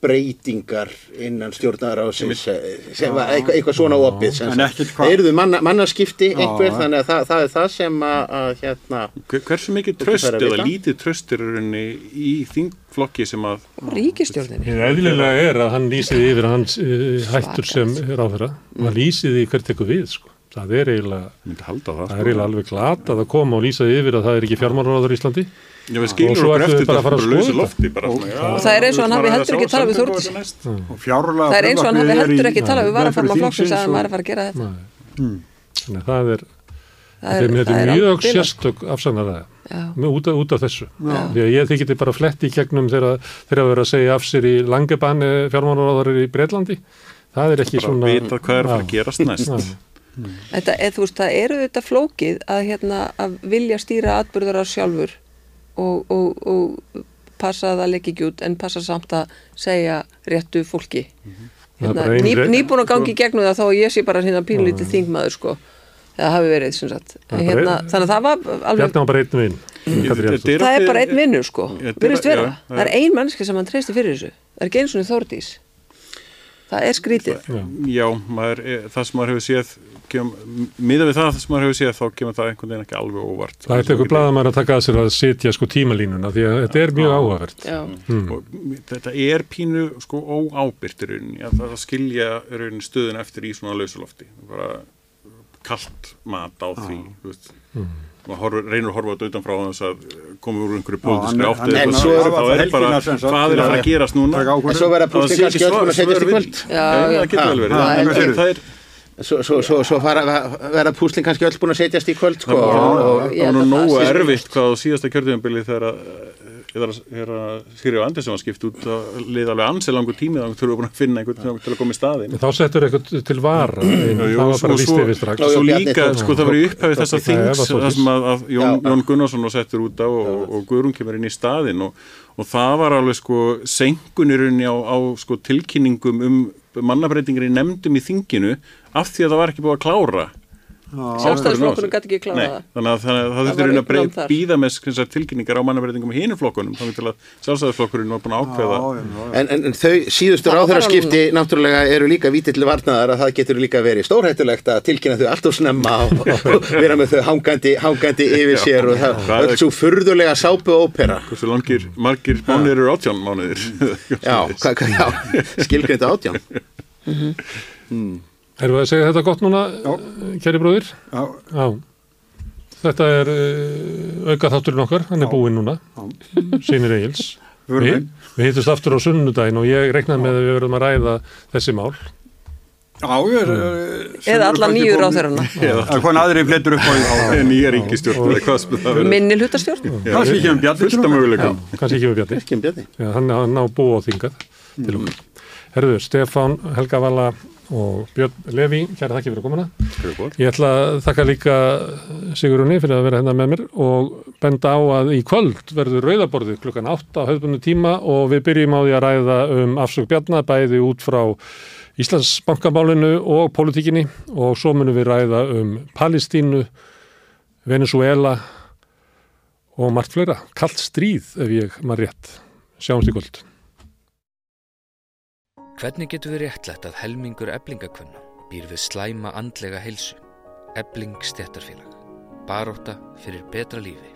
breytingar innan stjórnaráðsins eh, sem var eitthvað, eitthvað svona opið sem það yrðu manna, mannaskipti einhver Já. þannig að það, það er það sem að, að hérna Hver- hversu mikið tröst eða lítið tröst er í þingflokki sem að Ríkistjórninni Hið eðlilega er að hann lýsiði yfir að hann uh, hættur sem ráðherra og hann lýsiði hver tekur við sko. Það er eiginlega, myndi halda það, sko. það er eiginlega alveg glatað að koma og lýsa yfir að það er ekki fjármálaráður í Íslandi. Já, við Og svo okkur eftir bara að þetta fara að bara lausu skoða lofti bara, svona, já, Og það er eins og hann hafi bara að heldur ekki talað við og. Og fjárlega Það er eins og hann hafi er heldur ekki talað við varaforma meðferð flokksins að hann og- væri að fara að gera þetta Nei. Þannig að það er, Það þeim þetta er mjög sérstök afsagnaræða Já. út, af- út af þessu. Því að ég þykir bara flett í gegnum þegar þegar að vera að segja af sér í langebann fjármálaráður í Breitlandi. Það er ekki bara svona... vita hvað er að fara að Já. gerast næst Já. Þetta, eð, þú veist, það eru þetta flókið að, hérna, að vilja stýra atbyrðar á sjálfur og, og, og passa að það leggja ekki út en passa samt að segja réttu fólki. Það er Hérna, ný, nýbúin að gangi gegnum það að ég sé bara hérna pínlítið þingmaður sko. Það hafi verið, sem sagt. Hérna, þannig að það var alveg, Jakobsdóttir. það er bara einn vinnur sko. Það er ein mannski sem hann treysti fyrir þessu. Það er ekki eins og Þórdís. Það er skrítið. já, maður, er- það sem maður hefur séð kem, miða við það sem maður hefur séð þá kemur það einhvern veginn ekki alveg óvart Það er eitthvað blaðamæður að taka að sér að sitja sko tímalínuna því að þetta er mjög áhugavert. Já. og þetta er pínu sko óábyrgt í rauninni að það skilja í rauninni stöðun eftir í svona lausulofti bara kallt mat á því þú veist maður reynir að horfa þetta utanfrá þess að koma úr einhverju pólitískri eða en svo er er bara hvað er að fara já, að gerast núna en svo verða já. það getur vel verið Svo, svo, svo, svo fara, verða púslin kannski öll búin að setjast í kvöld sko, Það var- og, og, ég það var held nú að erfitt hvað á síðasta kjörðumbili þegar að að Sirjó Andersson var skipt út að liða alveg ansið langur tími þá þurfum við búin að finna einhvern til að koma í staðin Þá settur eitthvað til Jú, það var svo- bara líst svo- yfir strax. Svo líka, sko það var í upphæfi þessa Það þings var það sem að, að Jón, Gunnarsson var settur út á og, Guðrún kemur inn í staðin og, og það var alveg sko senkunirunni á, á sko tilkynningum um mannabreitingar í nefndum í þinginu af því að það var ekki búið að klára Sjálfstæðisflokkurinn gæti ekki klára Nei, það. þannig að það, það Það þurfti var reyna að býða með tilkynningar á mannabreitingum í hinu flokkunum þá til að sjálfstæðisflokkurinn var búin að ákveða Já, já, já. En, en, en þau síðustu Það var ráðherra skipti náttúrulega eru líka vítill varnaðar að það getur líka verið stórhættulegt að tilkynna þau allt og snemma og, og vera með þau hangandi, hangandi yfir sér og það Hvað er- svo furðulega sápu ópera. hversu langir, margir mánuðir eru átján mánuðir Já, skilgreinda átján. Erum við að segja þetta gott núna, kæri bróðir? Já, Já. Þetta er uh, auka þátturinn okkar, hann er búinn núna, sínir Egils. Vi, við hittumst aftur á sunnudaginn og ég reiknaði með að við verðum að ræða þessi mál. já, ég er... eh, Eða alla nýju ráðherrana. Það er hvað aðri flettur upp á því. nýja eða sem það verður. Minni hlutastjórn. Kannski ekki um Bjarni til fullt af okkar. möguleikum Kannski ekki við Bjarni. Ekki um. Já, hann, á búa og þingað til okkar. Herðu, Stefán, Helga Vala og Björn Levi, kæra þakki fyrir að komuna. Ég ætla að þakka líka Sigurunni fyrir að vera hérna með mér og benda á að í kvöld verður rauðaborðið klukkan 8 á höfðbundu tíma og við byrjum á því að ræða um afsök Bjarnar bæði út frá Íslandsbankamálinu og politíkinni og svo munum við ræða um Palestínu, Venezuela og margt fleira. Kallt stríð ef ég maður rétt. Sjáumst í kvöld. Hvernig getur við réttlætt að helmingur eblingakvenna býr við slæma andlega heilsu? Ebling stjættarfélag. Baróta fyrir betra lífi.